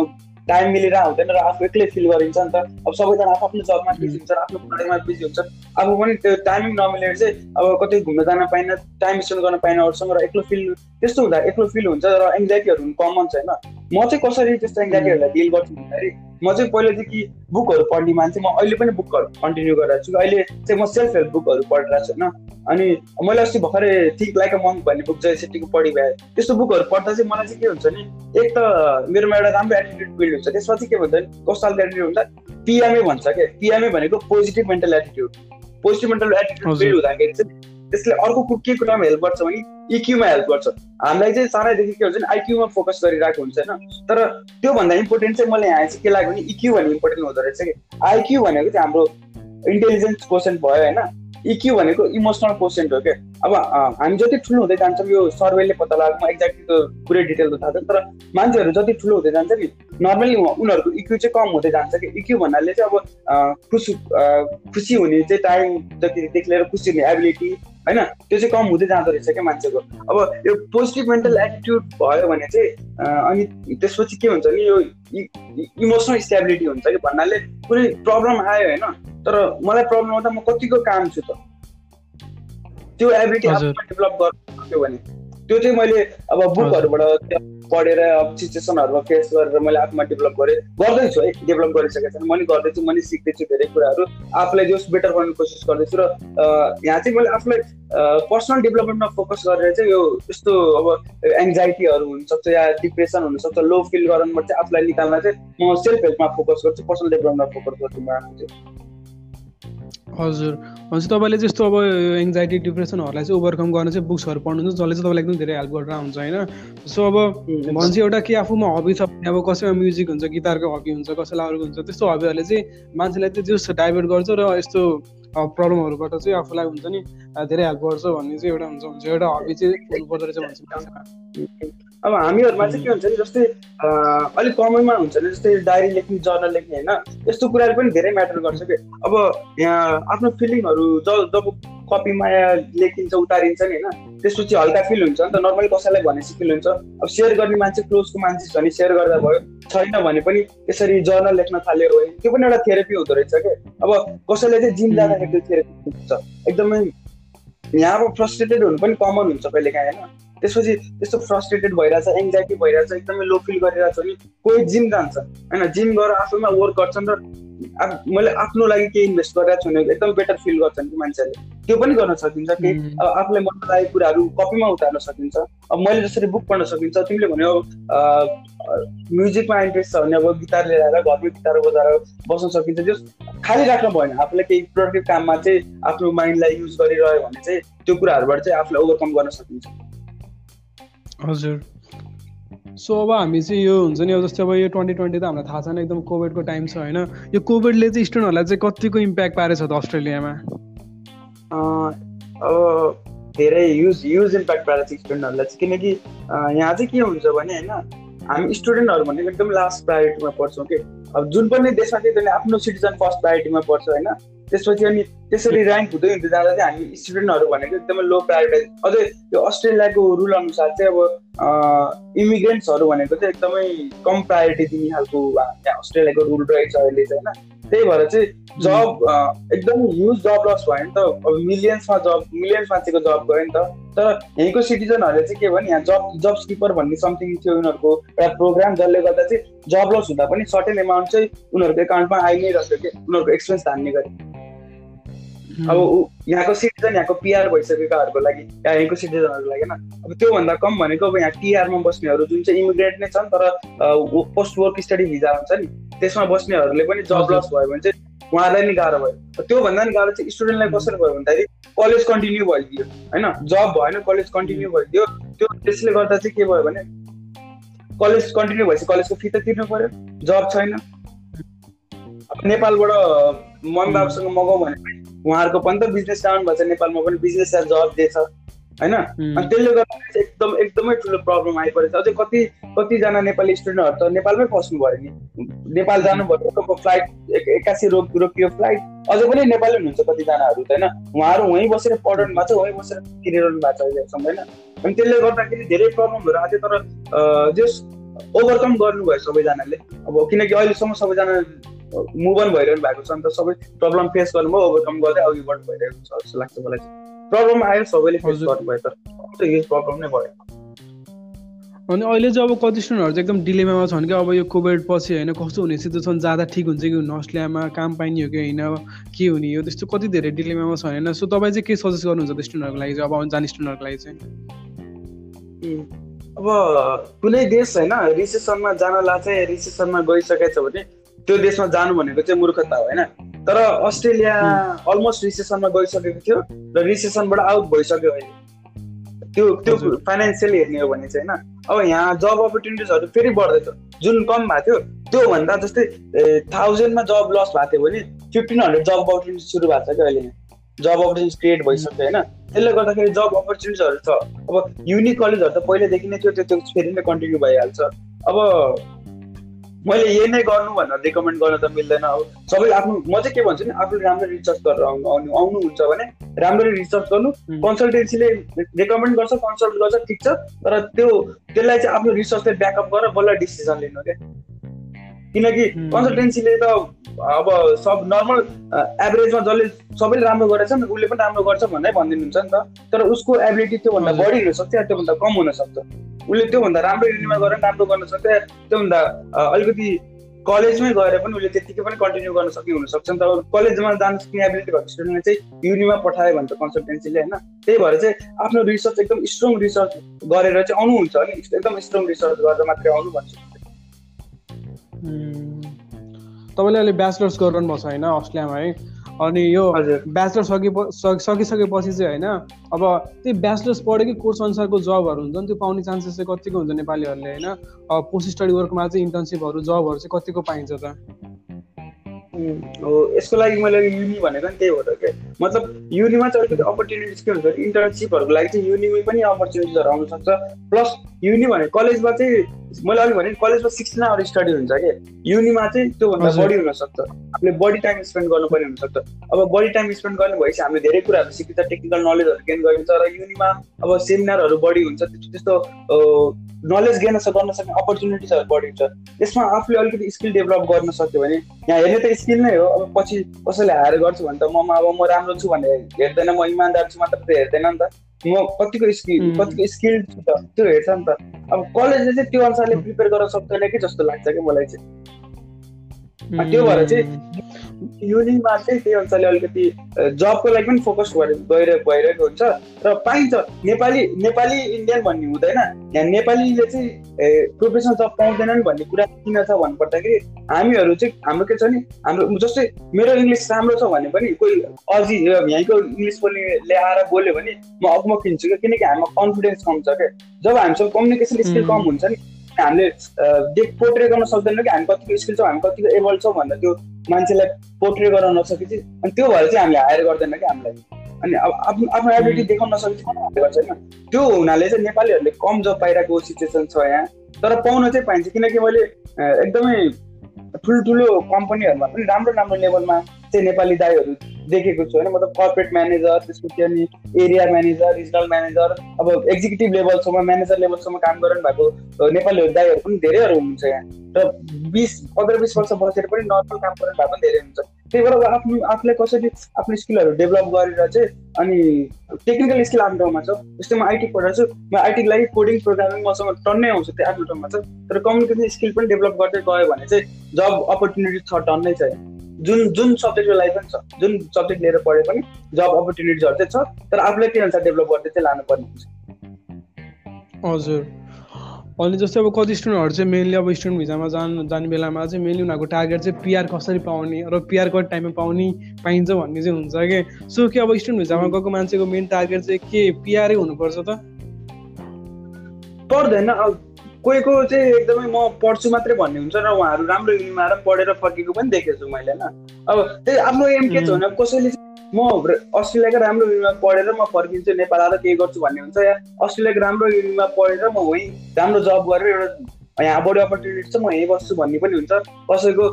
टाइम मिलेर हुँदैन र आफू एक्लै फिल गरिन्छ नि त। अब सबैजना आफ्नो जबमा बिजी हुन्छ आफ्नो पढाइमा बिजी हुन्छ। आफू पनि त्यो टाइमिङ नमिलेर चाहिँ अब कतै घुम्न जान पाइनँ टाइम स्पेन्ड गर्न पाइनँ अरूसँग र एक्लो फिल त्यस्तो हुँदा एक्लो फिल हुन्छ र एङ्जाइटीहरू पनि कमन छ होइन? म चाहिँ कसरी त्यस्तो एङ्जाइटीहरूलाई डिल गर्छु भन्दाखेरि म चाहिँ पहिलेदेखि बुकहरू पढ्ने मान्छे म अहिले पनि बुकहरू कन्टिन्यू गरिरहेको छु। अहिले चाहिँ म सेल्फ हेल्प बुकहरू पढिरहेको छु होइन। अनि मैले अस्ति भर्खरै थिङ्क लाइक अ मङ्क भन्ने बुक जय सेट्टीको पढि भए त्यस्तो बुकहरू पढ्दा चाहिँ मलाई चाहिँ के हुन्छ नि एक त मेरोमा एउटा राम्रो एटिट्युड बिल्ड हुन्छ। त्यसमा चाहिँ के भन्छ नि कस्तो खालको एटिट्युड हुन्छ? पिएमए भन्छ क्या पिएमए भनेको positive mental attitude positive mental attitude build हुँदाखेरि चाहिँ त्यसले अर्को के कुरामा हेल्प गर्छ भने इक्युमा हेल्प गर्छ। हामीलाई चाहिँ सानैदेखि के हुन्छ नि आइक्युमा फोकस गरिरहेको हुन्छ होइन। तर त्योभन्दा इम्पोर्टेन्ट चाहिँ मैले यहाँ चाहिँ के लाग्यो भने इक्यु भन्ने इम्पोर्टेन्ट हुँदो रहेछ कि। आइक्यु भनेको चाहिँ हाम्रो इन्टेलिजेन्स क्वेसन भयो होइन। इक्यु भनेको इमोसनल क्वेसन हो क्या। अब हामी जति ठुलो हुँदै जान्छौँ यो सर्वेले पत्ता लागेको म एक्ज्याक्टली त्यो पुरै डिटेल त थाहा छ तर मान्छेहरू जति ठुलो हुँदै जान्छ नि नर्मली उनीहरूको इक्यु चाहिँ कम हुँदै जान्छ कि। इक्यु भन्नाले चाहिँ अब खुसी खुसी हुने चाहिँ टाइम जतिदेखि लिएर खुसी हुने एबिलिटी होइन? त्यो चाहिँ कम हुँदै जाँदो रहेछ क्या मान्छेको। अब यो पोजिटिभ मेन्टल एटिट्युड भयो भने चाहिँ अनि त्यसपछि के हुन्छ नि यो इमोसनल स्टेबिलिटी हुन्छ कि भन्नाले कुनै प्रब्लम आयो होइन? तर मलाई प्रब्लम आउँदा म कतिको काम छु त? त्यो एबिलिटी डेभलप गर्न सक्यो भने। त्यो चाहिँ मैले अब बुकहरूबाट पढेर अब सिचुएसनहरूमा फेस गरेर मैले आफूमा डेभलप गरेँ गर्दैछु है डेभलप गरिसकेको छैन। मैले गर्दैछु मैले सिक्दैछु धेरै कुराहरू। आफूलाई जस बेटर बनाउने कोसिस गर्दैछु र यहाँ चाहिँ मैले आफूलाई पर्सनल डेभलपमेन्टमा फोकस गरेर चाहिँ यो यस्तो अब एङ्जाइटीहरू हुनसक्छ या डिप्रेसन हुनसक्छ लो फिल गराउनुमा चाहिँ आफूलाई निकाल्न चाहिँ म सेल्फ हेल्पमा फोकस गर्छु पर्सनल डेभलपमेन्टमा फोकस गर्छु म आफू चाहिँ। हजुर। भनेपछि तपाईँले जस्तो अब एङ्जाइटी डिप्रेसनहरूलाई चाहिँ ओभरकम गर्न चाहिँ बुक्सहरू पढ्नुहुन्छ जसले चाहिँ तपाईँलाई एकदम धेरै हेल्प गरेर हुन्छ होइन? सो अब भन्छ एउटा के आफूमा हबी छ भने अब कसैमा म्युजिक हुन्छ गिटारको हबी हुन्छ कसैलाई अर्को हुन्छ त्यस्तो हबीहरूले चाहिँ मान्छेलाई चाहिँ जस डाइभर्ट गर्छ र यस्तो प्रब्लमहरूबाट चाहिँ आफूलाई हुन्छ नि धेरै हेल्प गर्छ भन्ने चाहिँ एउटा हुन्छ हुन्छ। एउटा हबी चाहिँ हुनुपर्दो रहेछ भन्छ अब हामीहरूमा चाहिँ के हुन्छ नि जस्तै अलिक कमनमा हुन्छ नि जस्तै डायरी लेख्ने जर्नल लेख्ने होइन यस्तो कुराहरू पनि धेरै म्याटर गर्छ कि? अब यहाँ आफ्नो फिलिङहरू जब जब कपीमा लेखिन्छ उतारिन्छ नि होइन त्यसपछि हल्का फिल हुन्छ नि त नर्मली कसैलाई भनेपछि फिल हुन्छ। अब सेयर गर्ने मान्छे क्लोजको मान्छे छ भने सेयर गर्दा भयो छैन भने पनि यसरी जर्नल लेख्न थाल्यो है त्यो पनि एउटा थेरेपी हुँदो रहेछ कि? अब कसैले चाहिँ जिम जाँदाखेरि त्यो थेरेपी हुन्छ। एकदमै यहाँ अब फ्रस्ट्रेटेड हुनु पनि कमन हुन्छ कहिले काहीँ होइन? त्यसपछि त्यस्तो फ्रस्ट्रेटेड भइरहेछ एङ्जाइटी भइरहेछ एकदमै लो फिल गरिरहेछ भने कोही जिम जान्छ। होइन जिम गरेर आफूमा वर्क गर्छन् र मैले आफ्नो लागि केही इन्भेस्ट गरिरहेको छु भने एकदम बेटर फिल गर्छन् कि मान्छेहरूले। त्यो पनि गर्न सकिन्छ कि अब आफूलाई मन लागेको कुराहरू कपीमा उतार्न सकिन्छ। अब मैले जसरी बुक पढ्न सकिन्छ तिमीले भन्यो म्युजिकमा इन्ट्रेस्ट छ भने अब गिटार लिएर आएर घरमै गिटार बजाएर बस्न सकिन्छ। त्यो खालि राख्नु भएन आफूलाई केही प्रोडक्टिभ काममा चाहिँ आफ्नो माइन्डलाई युज गरिरह्यो भने चाहिँ त्यो कुराहरूबाट चाहिँ आफूलाई ओभरकम गर्न सकिन्छ। हजुर। सो अब हामी चाहिँ यो हुन्छ नि अब जस्तै अब यो ट्वेन्टी ट्वेन्टी त हामीलाई थाहा छैन एकदम कोभिडको टाइम छ होइन? यो कोभिडले चाहिँ स्टुडेन्टहरूलाई चाहिँ कतिको इम्प्याक्ट पारेछ त अस्ट्रेलियामा? अब धेरै युज युज इम्प्याक्ट पारेको छ स्टुडेन्टहरूलाई चाहिँ किनकि यहाँ चाहिँ के हुन्छ भने होइन हामी स्टुडेन्टहरू भनेको एकदम लास्ट प्रायोरिटीमा पढ्छौँ कि। अब जुन पनि देशमा चाहिँ आफ्नो सिटिजन फर्स्ट प्रायोरिटीमा पढ्छ होइन? त्यसपछि अनि त्यसरी ऱ्याङ्क हुँदै हुँदै जाँदा चाहिँ हामी स्टुडेन्टहरू भनेको एकदमै लो प्रायोरिटाइज अझै यो अस्ट्रेलियाको रुल अनुसार चाहिँ अब इमिग्रेन्ट्सहरू भनेको चाहिँ एकदमै कम प्रायोरिटी दिने खालको त्यहाँ अस्ट्रेलियाको रुल रहेछ अहिले चाहिँ होइन। त्यही भएर चाहिँ जब एकदम ह्युज जब लस भयो नि त। अब मिलियन्समा जब मिलियन्स मान्छेको जब गयो नि त। तर यहीँको सिटिजनहरूले चाहिँ के भने यहाँ जब जब स्किपर भन्ने समथिङ थियो उनीहरूको एउटा प्रोग्राम जसले गर्दा चाहिँ जब लस हुँदा पनि सर्टेन एमाउन्ट चाहिँ उनीहरूको एकाउन्टमा आइ नै रहेछ कि उनीहरूको एक्सपेन्स धान्ने गरी। अब यहाँको सिटिजन यहाँको पिआर भइसकेकाहरूको लागि यहाँको सिटिजनहरूको लागि होइन। अब त्योभन्दा कम भनेको अब यहाँ टिआरमा बस्नेहरू जुन चाहिँ इमिग्रेन्ट नै छन् तर पोस्ट वर्क स्टडी भिजा हुन्छ नि त्यसमा बस्नेहरूले पनि जब लस भयो भने चाहिँ उहाँलाई नै गाह्रो भयो। त्योभन्दा नि गाह्रो चाहिँ स्टुडेन्टलाई कसरी भयो भन्दाखेरि कलेज कन्टिन्यू भइदियो होइन? जब भएन कलेज कन्टिन्यू भइदियो। त्यो त्यसले गर्दा चाहिँ के भयो भने कलेज कन्टिन्यू भएपछि कलेजको फी त तिर्नु पर्यो जब छैन। नेपालबाट मन बाबुसँग मगाउँ भने उहाँहरूको पनि त बिजनेस डाउन भएछ नेपालमा पनि बिजनेस जब दिएछ होइन? अनि त्यसले गर्दा एकदम एकदमै ठुलो प्रब्लम आइपरेको छ अझै कति कतिजना नेपाली स्टुडेन्टहरू त नेपालमै फस्नु भयो नि। नेपाल जानुभयो फ्लाइट एक्कासी रोक रोकियो फ्लाइट अझै पनि नेपाली हुनुहुन्छ कतिजनाहरू त होइन? उहाँहरू वहीँ बसेर पढाउनु भएको छ वहीँ बसेर तिरिरहनु भएको छ अहिलेसम्म होइन? अनि त्यसले गर्दाखेरि धेरै प्रब्लमहरू आएको थियो तर जस ओभरकम गर्नुभयो सबैजनाले। अब किनकि अहिलेसम्म सबैजना मुभ अन भइरहनु भएको छ। अन्त सबै प्रब्लम फेस गर्नुभयो ओभरकम गर्दै अघि बढ्नु भइरहेको छ जस्तो लाग्छ मलाई चाहिँ। प्रब्लम आयो सबैले फेस गर्नुभयो तर यो प्रब्लम नै भयो। अनि अहिले चाहिँ अब कति स्टुडेन्टहरू चाहिँ एकदम डिलेमामा छन् कि अब यो कोभिड पछि होइन कस्तो हुने सिचुएसन जाँदा ठिक हुन्छ कि हुनु अस्ट्रेलियामा काम पाइने हो कि होइन? के हुने हो? त्यस्तो कति धेरै डिलेमामा छ होइन? सो तपाईँ चाहिँ के सजेस्ट गर्नुहुन्छ त्यो स्टुडेन्टहरूको लागि चाहिँ अब जाने स्टुडेन्टहरूको लागि चाहिँ? अब कुनै देश होइन? रिसेसनमा जानलाई चाहिँ रिसेसनमा गइसकेको छ भने त्यो देशमा जानु भनेको चाहिँ मूर्खता हो होइन? तर अस्ट्रेलिया अलमोस्ट रिसेसनमा गइसकेको थियो र रिसेसनबाट आउट भइसक्यो अहिले। त्यो त्यो फाइनेन्सियली हेर्ने हो भने चाहिँ होइन? अब यहाँ जब अपर्च्युनिटिजहरू फेरि बढ्दैछ जुन कम भएको थियो त्योभन्दा जस्तै थाउजन्डमा जब लस भएको थियो भने फिफ्टिन हन्ड्रेड जब अपर्च्युनिटी सुरु भएको छ क्या अहिले जब अपर्च्युनिटी क्रिएट भइसक्यो होइन? त्यसले गर्दाखेरि जब अपर्च्युनिटिजहरू छ। अब युनिक कलेजहरू त पहिल्यैदेखि नै थियो त्यो फेरि नै कन्टिन्यू भइहाल्छ। अब मैले यही नै गर्नु भनेर रिकमेन्ड गर्न त मिल्दैन अब सबै आफ्नो म चाहिँ के भन्छु नि आफूले राम्ररी रिसर्च गरेर आउनु आउनु आउनुहुन्छ भने राम्ररी रिसर्च गर्नु। कन्सल्टेन्सीले रिकमेन्ड गर्छ कन्सल्ट गर्छ ठिक छ तर त्यो त्यसलाई चाहिँ आफ्नो रिसर्चले ब्याकअप गरेर बल्ल डिसिजन लिनु क्या किनकि कन्सल्टेन्सीले त अब सब नर्मल एभरेजमा जसले सबैले राम्रो गरेछ नि उसले पनि राम्रो गर्छ भन्दै भनिदिनुहुन्छ नि त। तर उसको एबिलिटी त्योभन्दा बढी हुनसक्छ या त्योभन्दा कम हुनसक्छ? उसले त्योभन्दा राम्रो युनिमा गरेर राम्रो गर्न सक्छ त्योभन्दा अलिकति कलेजमै गएर पनि उसले त्यतिकै पनि कन्टिन्यू गर्न सक्ने हुनसक्छ नि त? कलेजमा जान सक्ने एबिलिटी भएको स्टुडेन्टले चाहिँ युनिमा पठायो भन्छ कन्सल्टेन्सीले होइन? त्यही भएर चाहिँ आफ्नो रिसर्च एकदम स्ट्रङ रिसर्च गरेर चाहिँ आउनुहुन्छ भने एकदम स्ट्रङ रिसर्च गरेर मात्रै आउनु भन्छु। तपाईँले अहिले ब्याचलर्स गरिरहनु भएको छ होइन अस्ट्रेलियामा है? अनि यो ब्याचलर सकि सकिसकेपछि चाहिँ होइन अब त्यही ब्याचलर्स पढेकै कोर्स अनुसारको जबहरू हुन्छ नि त्यो पाउने चान्सेस चाहिँ कतिको हुन्छ नेपालीहरूले होइन? पोस्ट स्टडी वर्कमा चाहिँ इन्टर्नसिपहरू जबहरू चाहिँ कतिको पाइन्छ त? हो यसको लागि मैले युनि भनेको नि त्यही हो त क्या मतलब युनिमा चाहिँ अलिकति अपर्च्युनिटिज के हुन्छ इन्टर्नसिपहरूको लागि चाहिँ युनिमै पनि अपर्च्युनिटिजहरू आउन सक्छ। प्लस युनि भने कलेजमा चाहिँ मैले अघि भने कलेजमा सिक्सटिन आवर स्टडी हुन्छ कि? युनिमा चाहिँ त्योभन्दा बढी हुनसक्छ। हामीले बढी टाइम स्पेन्ड गर्नुपर्ने हुनसक्छ। अब बढी टाइम स्पेन्ड गर्ने भएपछि हामीले धेरै कुराहरू सिकिन्छ टेक्निकल नलेजहरू गेन गरिन्छ र युनिमा अब सेमिनारहरू बढी हुन्छ त्यस्तो नलेज गेन गर्न सक्ने अपर्च्युनिटिजहरू बढी हुन्छ। यसमा आफूले अलिकति स्किल डेभलप गर्न सक्यो भने यहाँ हेर्ने त स्किल नै हो अब पछि कसैले हायर गर्छु भने त म अब म राम्रो छु भने हेर्दैन म इमान्दार छु मात्र त हेर्दैन नि त। म कतिको स्किल कतिको स्किल छु त त्यो हेर्छ नि त। अब कलेजले चाहिँ त्यो अनुसारले प्रिपेयर गर्न सक्दैन कि जस्तो लाग्छ कि मलाई चाहिँ। त्यो भएर चाहिँ युनिङमा चाहिँ त्यही अनुसारले अलिकति जबको लागि पनि फोकस गएर भइरहेको हुन्छ। र पाइन्छ नेपाली नेपाली इन्डियन भन्ने हुँदैन। यहाँ नेपालीले चाहिँ प्रोफेसनल जब पाउँदैनन् भन्ने कुरा किन छ भन्नुपर्दाखेरि हामीहरू चाहिँ हाम्रो के छ नि हाम्रो जस्तै मेरो इङ्ग्लिस राम्रो छ भने पनि कोही अझै यहीँको इङ्ग्लिस बोल्नेले आएर बोल्यो भने म अब म किन्छु क्या। किनकि हामीमा कन्फिडेन्स कम छ क्या। जब हामीसँग कम्युनिकेसन स्किल कम हुन्छ नि हामीले पोर्ट्रे गर्न सक्दैनौँ कि हामी कतिको स्किल छौँ हामी कतिको एबल छौँ भन्दा त्यो मान्छेलाई पोर्ट्रे गर्न नसकेपछि अनि त्यो भएर चाहिँ हामीले हायर गर्दैन कि हामीलाई। अनि अब आफ्नो आफ्नो एबिलिटी देखाउन नसकेपछि कसले हायर गर्छ होइन? त्यो हुनाले चाहिँ नेपालीहरूले कम जब पाइरहेको सिचुएसन छ यहाँ। तर पाउन चाहिँ पाइन्छ किनकि मैले एकदमै ठुल्ठुलो कम्पनीहरूमा पनि राम्रो राम्रो लेभलमा चाहिँ नेपाली दाईहरू देखेको छु होइन। मतलब कर्पोरेट म्यानेजर त्यसपछि अनि एरिया म्यानेजर रिजनल म्यानेजर अब एक्जिक्युटिभ लेभलसम्म म्यानेजर लेभलसम्म काम गरिरहनु भएको नेपालीहरू दाईहरू पनि धेरैहरू हुनुहुन्छ यहाँ। र बिस पन्ध्र बिस वर्ष बसेर पनि नर्मल काम गरिरहनु भएको पनि धेरै हुन्छ। त्यही भएर आफ्नो आफूलाई कसरी आफ्नो स्किलहरू डेभलप गरेर चाहिँ अनि टेक्निकल स्किल आफ्नो ठाउँमा छ। जस्तै म आइटी पढाएको छु म आइटीको लागि कोडिङ प्रोग्रामिङ मसँग टन्नै आउँछ त्यो आफ्नो ठाउँमा छ। तर कम्युनिकेसन स्किल पनि डेभलप गर्दै गयो भने चाहिँ जब अपर्च्युनिटी छ टन्नै छ जुन जुन सब्जेक्टको लागि पनि छ जुन सब्जेक्ट लिएर पढे पनि जब अपर्च्युनिटिजहरू चाहिँ छ तर आफूलाई के अनुसार डेभलप गर्दै चाहिँ लानुपर्ने हुन्छ। हजुर। अनि जस्तै अब कति स्टुडेन्टहरू चाहिँ मेनली अब स्टुडेन्ट भिजामा जानु जाने बेलामा चाहिँ मेनली उनीहरूको टार्गेट चाहिँ पिआर कसरी पाउने र पिआर कति टाइममा पाउने पाइन्छ भन्ने चाहिँ हुन्छ कि? सो कि अब स्टुडेन्ट भिजामा गएको मान्छेको मेन टार्गेट चाहिँ के? पिआरै हुनुपर्छ त? पर्दैन। कोही को चाहिँ एकदमै म पढ्छु मात्रै भन्ने हुन्छ र उहाँहरू राम्रो युनिमा आएर पढेर फर्केको पनि देखेको छु मैले होइन। अब त्यही आफ्नो एम के छ भने कसैले म अस्ट्रेलियाको राम्रो युनिमा पढेर म फर्किन्छु नेपाल आएर केही गर्छु भन्ने हुन्छ या अस्ट्रेलियाको राम्रो युनिमा पढेर म वहीँ राम्रो जब गरेर एउटा यहाँ बढी अपर्च्युनिटी छ म यहीँ बस्छु भन्ने पनि हुन्छ। कसैको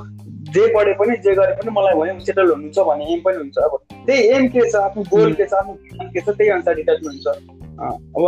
जे पढे पनि जे गरे पनि मलाई वहीँ सेटल हुनुहुन्छ भन्ने एम पनि हुन्छ। अब त्यही एम के छ आफ्नो गोल के छ आफ्नो के छ त्यही अनुसार डिटर्मिन हुन्छ। अब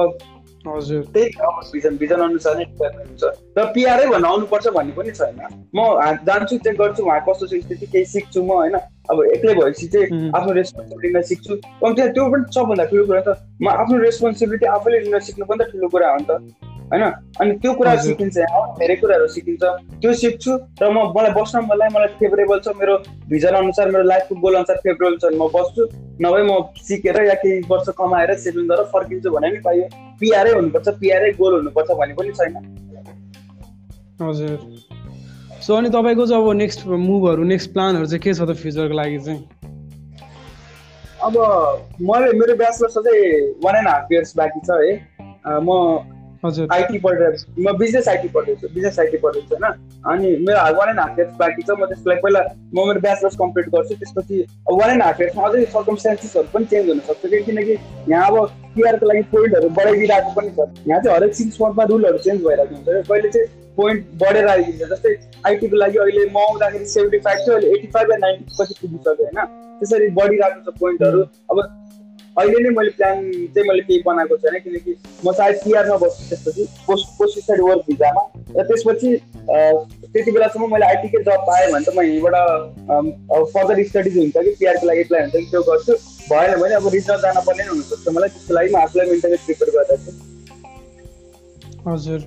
हजुर। त्यही अब भिजन भिजन अनुसार नै हुन्छ। र पिआरै भन्न आउनुपर्छ भन्ने पनि छैन। म जान्छु चेक गर्छु उहाँ कस्तो छ स्थिति केही सिक्छु म होइन। अब एक्लै भएपछि चाहिँ आफ्नो रेस्पोन्सिबिलिटी लिन सिक्छु। कम्ती त्यो पनि सबभन्दा ठुलो कुरा त म आफ्नो रेस्पोन्सिबिलिटी आफैले लिन सिक्नु पनि त ठुलो कुरा हो नि त। होइन? अनि त्यो कुरा सिकिन्छ धेरै कुराहरू सिकिन्छ। त्यो सिक्छु र म मलाई बस्न मलाई मलाई फेभरेबल छ मेरो भिजन अनुसार मेरो लाइफको गोल अनुसार फेभरेबल छ म बस्छु। नभए म सिकेर या केही वर्ष कमाएर सेभिङ गरेर फर्किन्छु भने पनि पाइयो। पिआरै हुनुपर्छ पिआरै गोल हुनुपर्छ भन्ने पनि छैन। हजुर। सो अनि तपाईँको चाहिँ अब नेक्स्ट मुभहरू नेक्स्ट प्लानहरू चाहिँ के छ त फ्युचरको लागि चाहिँ? अब मैले मेरो ब्याचलर्स चाहिँ वान एन्ड हाफ इयर्स बाँकी छ है। म हजुर। आइटी पढिरहेको छु म बिजनेस आइटी पढ्दैछु बिजनेस आइटी पढ्दैछु होइन। अनि मेरो वान एन्ड हाफ इयर्स बाँकी छ म त्यसलाई पहिला म मेरो ब्याचलर्स कम्प्लिट गर्छु त्यसपछि वान एन्ड हाफ इयर्समा अझै सर्कमस्टान्सेसहरू पनि चेन्ज हुनसक्छ कि किनकि यहाँ अब पिआरको लागि पोइन्टहरू बढाइदिइरहेको पनि छ। यहाँ चाहिँ हरेक सिक्स मन्थमा रुलहरू चेन्ज भइरहेको हुन्छ। कहिले चाहिँ पोइन्ट बढेर आइदिन्छ। जस्तै आइटीको लागि अहिले म आउँदाखेरि सेभेन्टी फाइभ थियो अहिले एटी फाइभ या नाइन्टी पछि पुगिसक्यो होइन? त्यसरी बढिरहेको छ पोइन्टहरू अब अहिले नै मैले प्लान चाहिँ मैले केही बनाएको छैन किनकि म सायद सिआरमा बस्छु त्यसपछि पोस्ट पोस्ट स्टडी वर्क भिजामा र त्यसपछि त्यति बेलासम्म मैले आइटीकै जब पाएँ भने त म यहीँबाट फर्दर स्टडिज हुन्छ कि पिआरको लागि एप्लाई हुन्छ कि त्यो गर्छु। भएन भने अब रिजल्ट जान पर्ने हुनसक्छ मलाई त्यसको लागि म आफूलाई मेन्टली प्रिपेयर गर्दैछु। हजुर।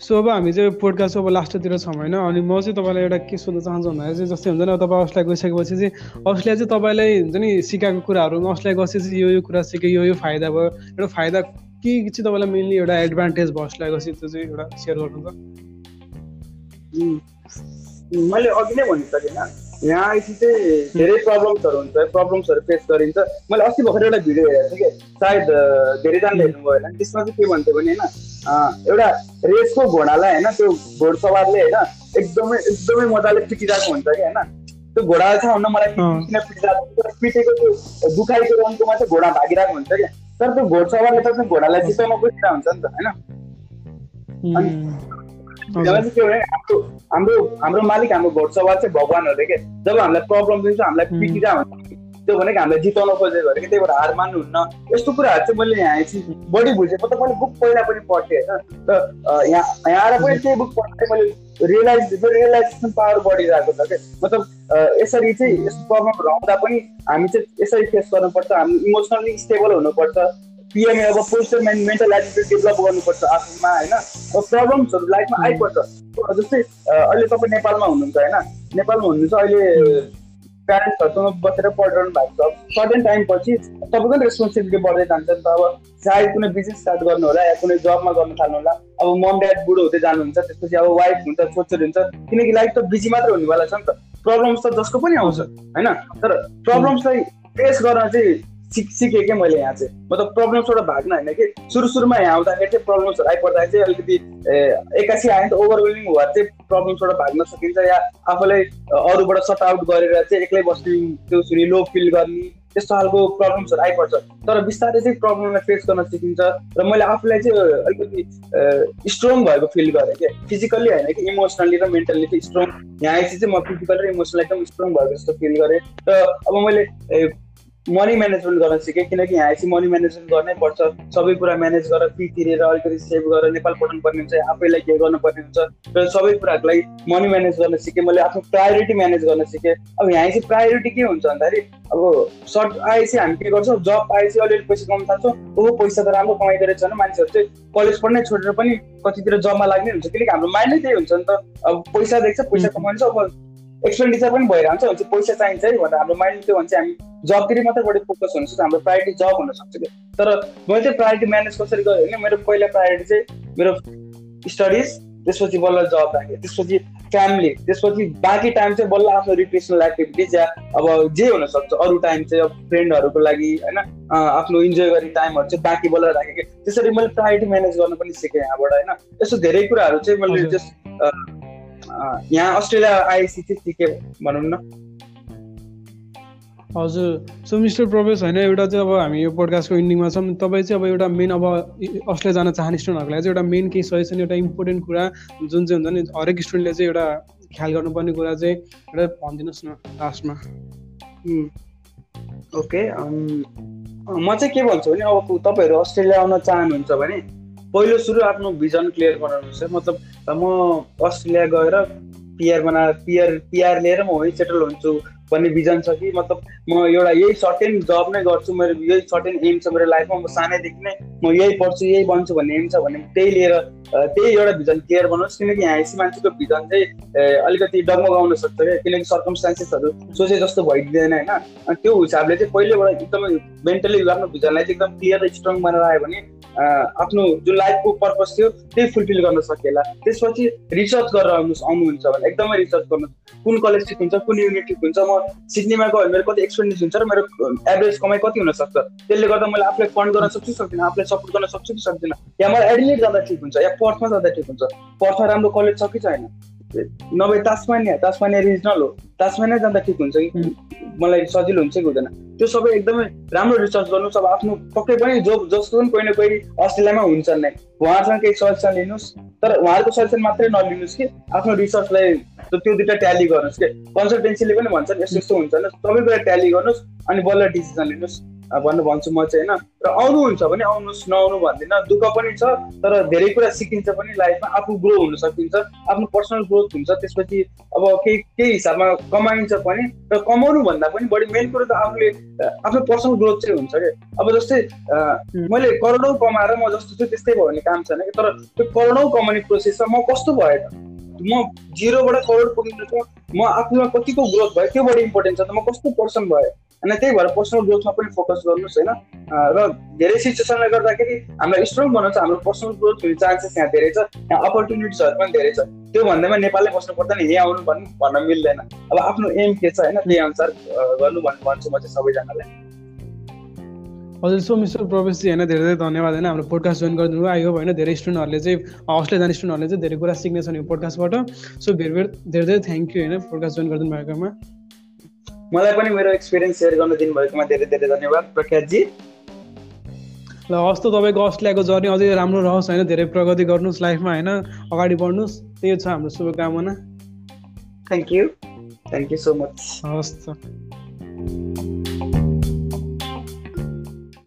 सो अब हामी चाहिँ पोडकास्ट अब लास्टतिर छौँ होइन? अनि म चाहिँ तपाईँलाई एउटा के सोध्न चाहन्छु भन्दाखेरि चाहिँ जस्तै हुन्छ नि तपाईँ अस्ट्रेलिया गइसकेपछि चाहिँ अस्ट्रेलिया चाहिँ तपाईँलाई हुन्छ नि सिकाएको कुराहरू अस्ट्रेलिया गएपछि यो यो कुरा सिकेँ यो यो फाइदा भयो। एउटा फाइदा के चाहिँ तपाईँलाई मेनली एउटा एडभान्टेज भयो अस्ट्रेलिया गएपछि त्यो चाहिँ एउटा सेयर गर्नु त मैले अघि नै भनिसकेँ यहाँ आएपछि चाहिँ धेरै प्रब्लम्सहरू हुन्छ प्रब्लम्सहरू फेस गरिन्छ। मैले अस्ति भर्खर एउटा भिडियो हेरेको थिएँ कि सायद धेरैजनाले हेर्नुभयो होइन। त्यसमा चाहिँ के भन्थ्यो भने होइन एउटा रेसको घोडालाई होइन त्यो घोडसवारले होइन एकदमै एकदमै मजाले पिटिरहेको हुन्छ कि होइन त्यो घोडा छ हुन मलाई किन पिटिरहेको पिटेको त्यो दुखाइको रङकोमा चाहिँ घोडा भागिरहेको हुन्छ क्या तर त्यो घोडसवारले त घोडालाई जिताउन खोजिरहेको हुन्छ नि त होइन अनि के भने हाम्रो हाम्रो हाम्रो मालिक हाम्रो घोडसवार चाहिँ भगवान् हो अरे के जब हामीलाई प्रब्लम दिन्छ हामीलाई पिटिरा हुन्छ त्यो भनेको हामीलाई जिताउन खोजेको अरे कि त्यही भएर हार मान्नुहुन्न। यस्तो कुराहरू चाहिँ मैले यहाँ आएपछि बढी बुझेँ। मतलब मैले बुक पहिला पनि पढ्थेँ होइन? र यहाँ यहाँ आएर पनि त्यही बुक पढ्थेँ मैले रियलाइज रियलाइजेसन पावर बढिरहेको छ क्या मतलब यसरी चाहिँ यस्तो प्रब्लमहरू आउँदा पनि हामी चाहिँ यसरी फेस गर्नुपर्छ। हामी इमोसनली स्टेबल हुनुपर्छ। पिएमए अब पोस्टर मेन मेन्टल एटिट्युड डेभलप गर्नुपर्छ आफूमा होइन? प्रब्लम्सहरू लाइफमा आइपर्छ। जस्तै अहिले तपाईँ नेपालमा हुनुहुन्छ होइन? नेपालमा हुनुहुन्छ अहिले प्यारेन्ट्सहरूसँग बसेर पढिरहनु भएको छ। सर्टेन टाइमपछि तपाईँको पनि रेस्पोन्सिबिलिटी बढ्दै जान्छ। नि त अब सायद कुनै बिजनेस स्टार्ट गर्नु होला या कुनै जबमा गर्नु थाल्नु होला अब मम ड्याड बुढो हुँदै जानुहुन्छ त्यसपछि अब वाइफ हुन्छ छोरीछोरी हुन्छ किनकि लाइफ त बिजी मात्र हुनेवाला छ नि त। प्रब्लम्स त जसको पनि आउँछ होइन? तर प्रब्लम्सलाई फेस गर्न चाहिँ सिक सिकेँ क्या मैले यहाँ चाहिँ। मतलब प्रब्लम्सबाट भाग्न होइन कि? सुरु सुरुमा यहाँ आउँदाखेरि चाहिँ प्रब्लम्सहरू आइपर्दाखेरि चाहिँ अलिकति एक्कासी आयो नि त ओभरवेलिङ भएर चाहिँ प्रब्लम्सबाट भाग्न सकिन्छ या आफूलाई अरूबाट सट आउट गरेर चाहिँ एक्लै बस्ने त्यो सुनि लो फिल गर्ने त्यस्तो खालको प्रब्लम्सहरू आइपर्छ। तर बिस्तारै चाहिँ प्रब्लमलाई फेस गर्न सिकिन्छ र मैले आफूलाई चाहिँ अलिकति स्ट्रङ भएको फिल गरेँ क्या फिजिकल्ली होइन कि इमोसनली र मेन्टल्ली चाहिँ स्ट्रङ यहाँ चाहिँ म फिजिकल र इमोसनली एकदम स्ट्रङ भएको जस्तो फिल गरेँ। र अब मैले मनी म्यानेजमेन्ट गर्न सिकेँ किनकि यहाँ आएपछि मनी म्यानेजमेन्ट गर्नै पर्छ। सबै कुरा म्यानेज गरेर फी तिरेर अलिकति सेभ गरेर नेपाल पठाउनु पर्ने हुन्छ आफैलाई के गर्नुपर्ने हुन्छ। र सबै कुराको लागि मनी म्यानेज गर्न सिकेँ मैले आफ्नो प्रायोरिटी म्यानेज गर्न सिकेँ। अब यहाँ चाहिँ प्रायोरिटी के हुन्छ भन्दाखेरि अब सर्ट आएपछि हामी के गर्छौँ जब आएपछि अलिअलि पैसा कमाउनु थाल्छौँ। ओहो पैसा त राम्रो कमाइदो रहेछ भने मान्छेहरू चाहिँ। कलेज पढ्नै छोडेर पनि कतितिर जबमा लाग्ने हुन्छ किनकि हाम्रो माइन्डै त्यही हुन्छ नि त। अब पैसा देख्छ पैसा कमाउँछ अब एक्सपेन्डिचर पनि भइरहन्छ भने चाहिँ पैसा चाहिन्छ है भनेर हाम्रो माइन्ड त्यो भने चाहिँ हामी जबतिर मात्रै बढी फोकस हुनसक्छ हाम्रो प्रायोरिटी जब हुनसक्छ कि तर मैले चाहिँ प्रायोरिटी म्यानेज कसरी गरेँ भने मेरो पहिला प्रायोरिटी चाहिँ मेरो स्टडिज त्यसपछि बल्ल जब राखेँ त्यसपछि फ्यामिली त्यसपछि बाँकी टाइम चाहिँ बल्ल आफ्नो रिक्रिएसनल एक्टिभिटिज या अब जे हुनसक्छ अरू टाइम चाहिँ अब फ्रेन्डहरूको लागि होइन आफ्नो इन्जोय गर्ने टाइमहरू चाहिँ बाँकी बल्ल राखेँ कि त्यसरी मैले प्रायोरिटी म्यानेज गर्न पनि सिकेँ यहाँबाट होइन यस्तो धेरै कुराहरू चाहिँ मैले जस्ट यहाँ अस्ट्रेलिया आएपछि चाहिँ सिकेँ भनौँ न? हजुर सो मिस्टर प्रवेश होइन एउटा चाहिँ अब हामी यो पोडकास्टको इन्डिङमा छौँ। तपाईँ चाहिँ अब एउटा मेन अब अस्ट्रेलिया जान चाहने स्टुडेन्टहरूको लागि चाहिँ एउटा मेन केही सजेसन एउटा इम्पोर्टेन्ट कुरा जुन चाहिँ हुन्छ नि हरेक स्टुडेन्टले चाहिँ एउटा ख्याल गर्नुपर्ने कुरा चाहिँ एउटा भनिदिनुहोस् न लास्टमा ओके म चाहिँ के भन्छु भने अब तपाईँहरू अस्ट्रेलिया आउन चाहनुहुन्छ भने पहिलो सुरु आफ्नो भिजन क्लियर बनाउनुहोस् मतलब म अस्ट्रेलिया गएर पिआर बनाएर पिआर पिआर लिएर म वहीँ सेटल हुन्छु भन्ने भिजन छ कि। मतलब म एउटा यही सर्टेन जब नै गर्छु मेरो यही सर्टेन एम छ मेरो लाइफमा म सानैदेखि नै म यही पढ्छु यही बन्छु भन्ने एम छ भने त्यही लिएर त्यही एउटा भिजन क्लियर बनाउनुहोस्। किनकि यहाँ यसै मान्छेको भिजन चाहिँ अलिकति डगमगाउन सक्छ क्या। किनकि सर्कमस्टान्सेसहरू सोचे जस्तो भइदिँदैन होइन। त्यो हिसाबले चाहिँ पहिलेबाट एकदमै मेन्टली आफ्नो भिजनलाई चाहिँ एकदम क्लियर र स्ट्रङ बनाएर आयो भने आफ्नो जुन लाइफको पर्पज थियो त्यही फुलफिल गर्न सकिएला त्यसपछि रिसर्च गरेर आउनुहोस् आउनुहुन्छ भने एकदमै रिसर्च गर्नुहोस्। कुन कलेज ठिक हुन्छ कुन युनिट ठिक हुन्छ? म सिडनीमा गयो भने मेरो कति एक्सपेन्डिस हुन्छ र मेरो एभरेज कमाइ कति हुनसक्छ त्यसले गर्दा मैले आफूलाई फन्ड गर्न सक्छु सक्दिनँ? आफूलाई सपोर्ट गर्न सक्छु कि सक्दिनँ? या मलाई एडिलेट जाँदा ठिक हुन्छ या पर्थमा जाँदा ठिक हुन्छ? पर्थमा राम्रो कलेज छ कि छैन? नभए तासमानिया तासमानिया रिजनल हो तासमानिया जाँदा ठिक हुन्छ कि? मलाई सजिलो हुन्छ कि हुँदैन। त्यो सबै एकदमै राम्रो रिसर्च गर्नुहोस् अब आफ्नो पक्कै पनि जो जसको पनि कोही न कोही अस्ट्रेलियामा हुन्छ नै। उहाँहरूसँग केही सजेसन लिनुहोस्। तर उहाँहरूको सजेसन मात्रै नलिनुहोस् कि। आफ्नो रिसर्चलाई त्यो दुइटा ट्याली गर्नुहोस् कि? कन्सल्टेन्सीले पनि भन्छन् यस्तो यस्तो हुन्छ तपाईँ गएर ट्याली गर्नुहोस् अनि बल्ल डिसिजन लिनुहोस्। भन्नु भन्छु म चाहिँ होइन र आउनुहुन्छ भने आउनुहोस् नआउनु भन्दिनँ दुःख पनि छ तर धेरै कुरा सिकिन्छ पनि लाइफमा आफू ग्रो हुन सकिन्छ आफ्नो पर्सनल ग्रोथ हुन्छ त्यसपछि अब केही केही हिसाबमा कमाइन्छ पनि र कमाउनु भन्दा पनि बढी मेन कुरो त आफूले आफ्नो पर्सनल ग्रोथ चाहिँ हुन्छ कि? अब जस्तै मैले करोडौँ कमाएर म जस्तो छु त्यस्तै भयो भने काम छैन कि? तर त्यो करोडौँ कमाउने प्रोसेसमा म कस्तो भयो त? म जिरोबाट करोड पुग्नु म आफूमा कतिको ग्रोथ भयो त्यो बढी इम्पोर्टेन्ट छ त म कस्तो पर्सन भयो होइन त्यही भएर पर्सनल ग्रोथमा पनि फोकस गर्नुहोस् होइन? र धेरै सिचुएसनले गर्दाखेरि हामीलाई स्ट्रङ बनाउँछ हाम्रो पर्सनल ग्रोथ हुने चान्सेस यहाँ धेरै छ यहाँ अपर्च्युनिटिजहरू पनि धेरै छ। त्यो भन्दैमा नेपालले बस्नु पर्दैन यहाँ आउनु भन्नु भन्न मिल्दैन। अब आफ्नो एम के छ होइन? त्यही अनुसार गर्नु भन्नु भन्छु म चाहिँ सबैजनालाई। हजुर सो मिस्टर प्रवेशजी होइन धेरै धेरै धन्यवाद होइन? हाम्रो पोडकास्ट जोइन गरिदिनु आयो होइन धेरै स्टुडेन्टहरूले चाहिँ अस्ट्रेलिया जाने स्टुडेन्टहरूले चाहिँ धेरै कुरा सिक्नेछन् यो पोडकास्टबाट सो धेरै धेरै धेरै थ्याङ्क यू होइन पोडकास्ट जोइन गरिदिनु भएकोमा मलाई पनि मेरो एक्सपिरियन्स सेयर गर्न दिनुभएकोमा धेरै धेरै धन्यवाद प्रख्यातजी। ल हस् त तपाईँको अस्ट्रेलियाको जर्नी अझै राम्रो रहोस् होइन? धेरै प्रगति गर्नुहोस् लाइफमा होइन? अगाडि बढ्नुहोस् त्यही छ हाम्रो शुभकामना। Thank you thank you so much हस् त।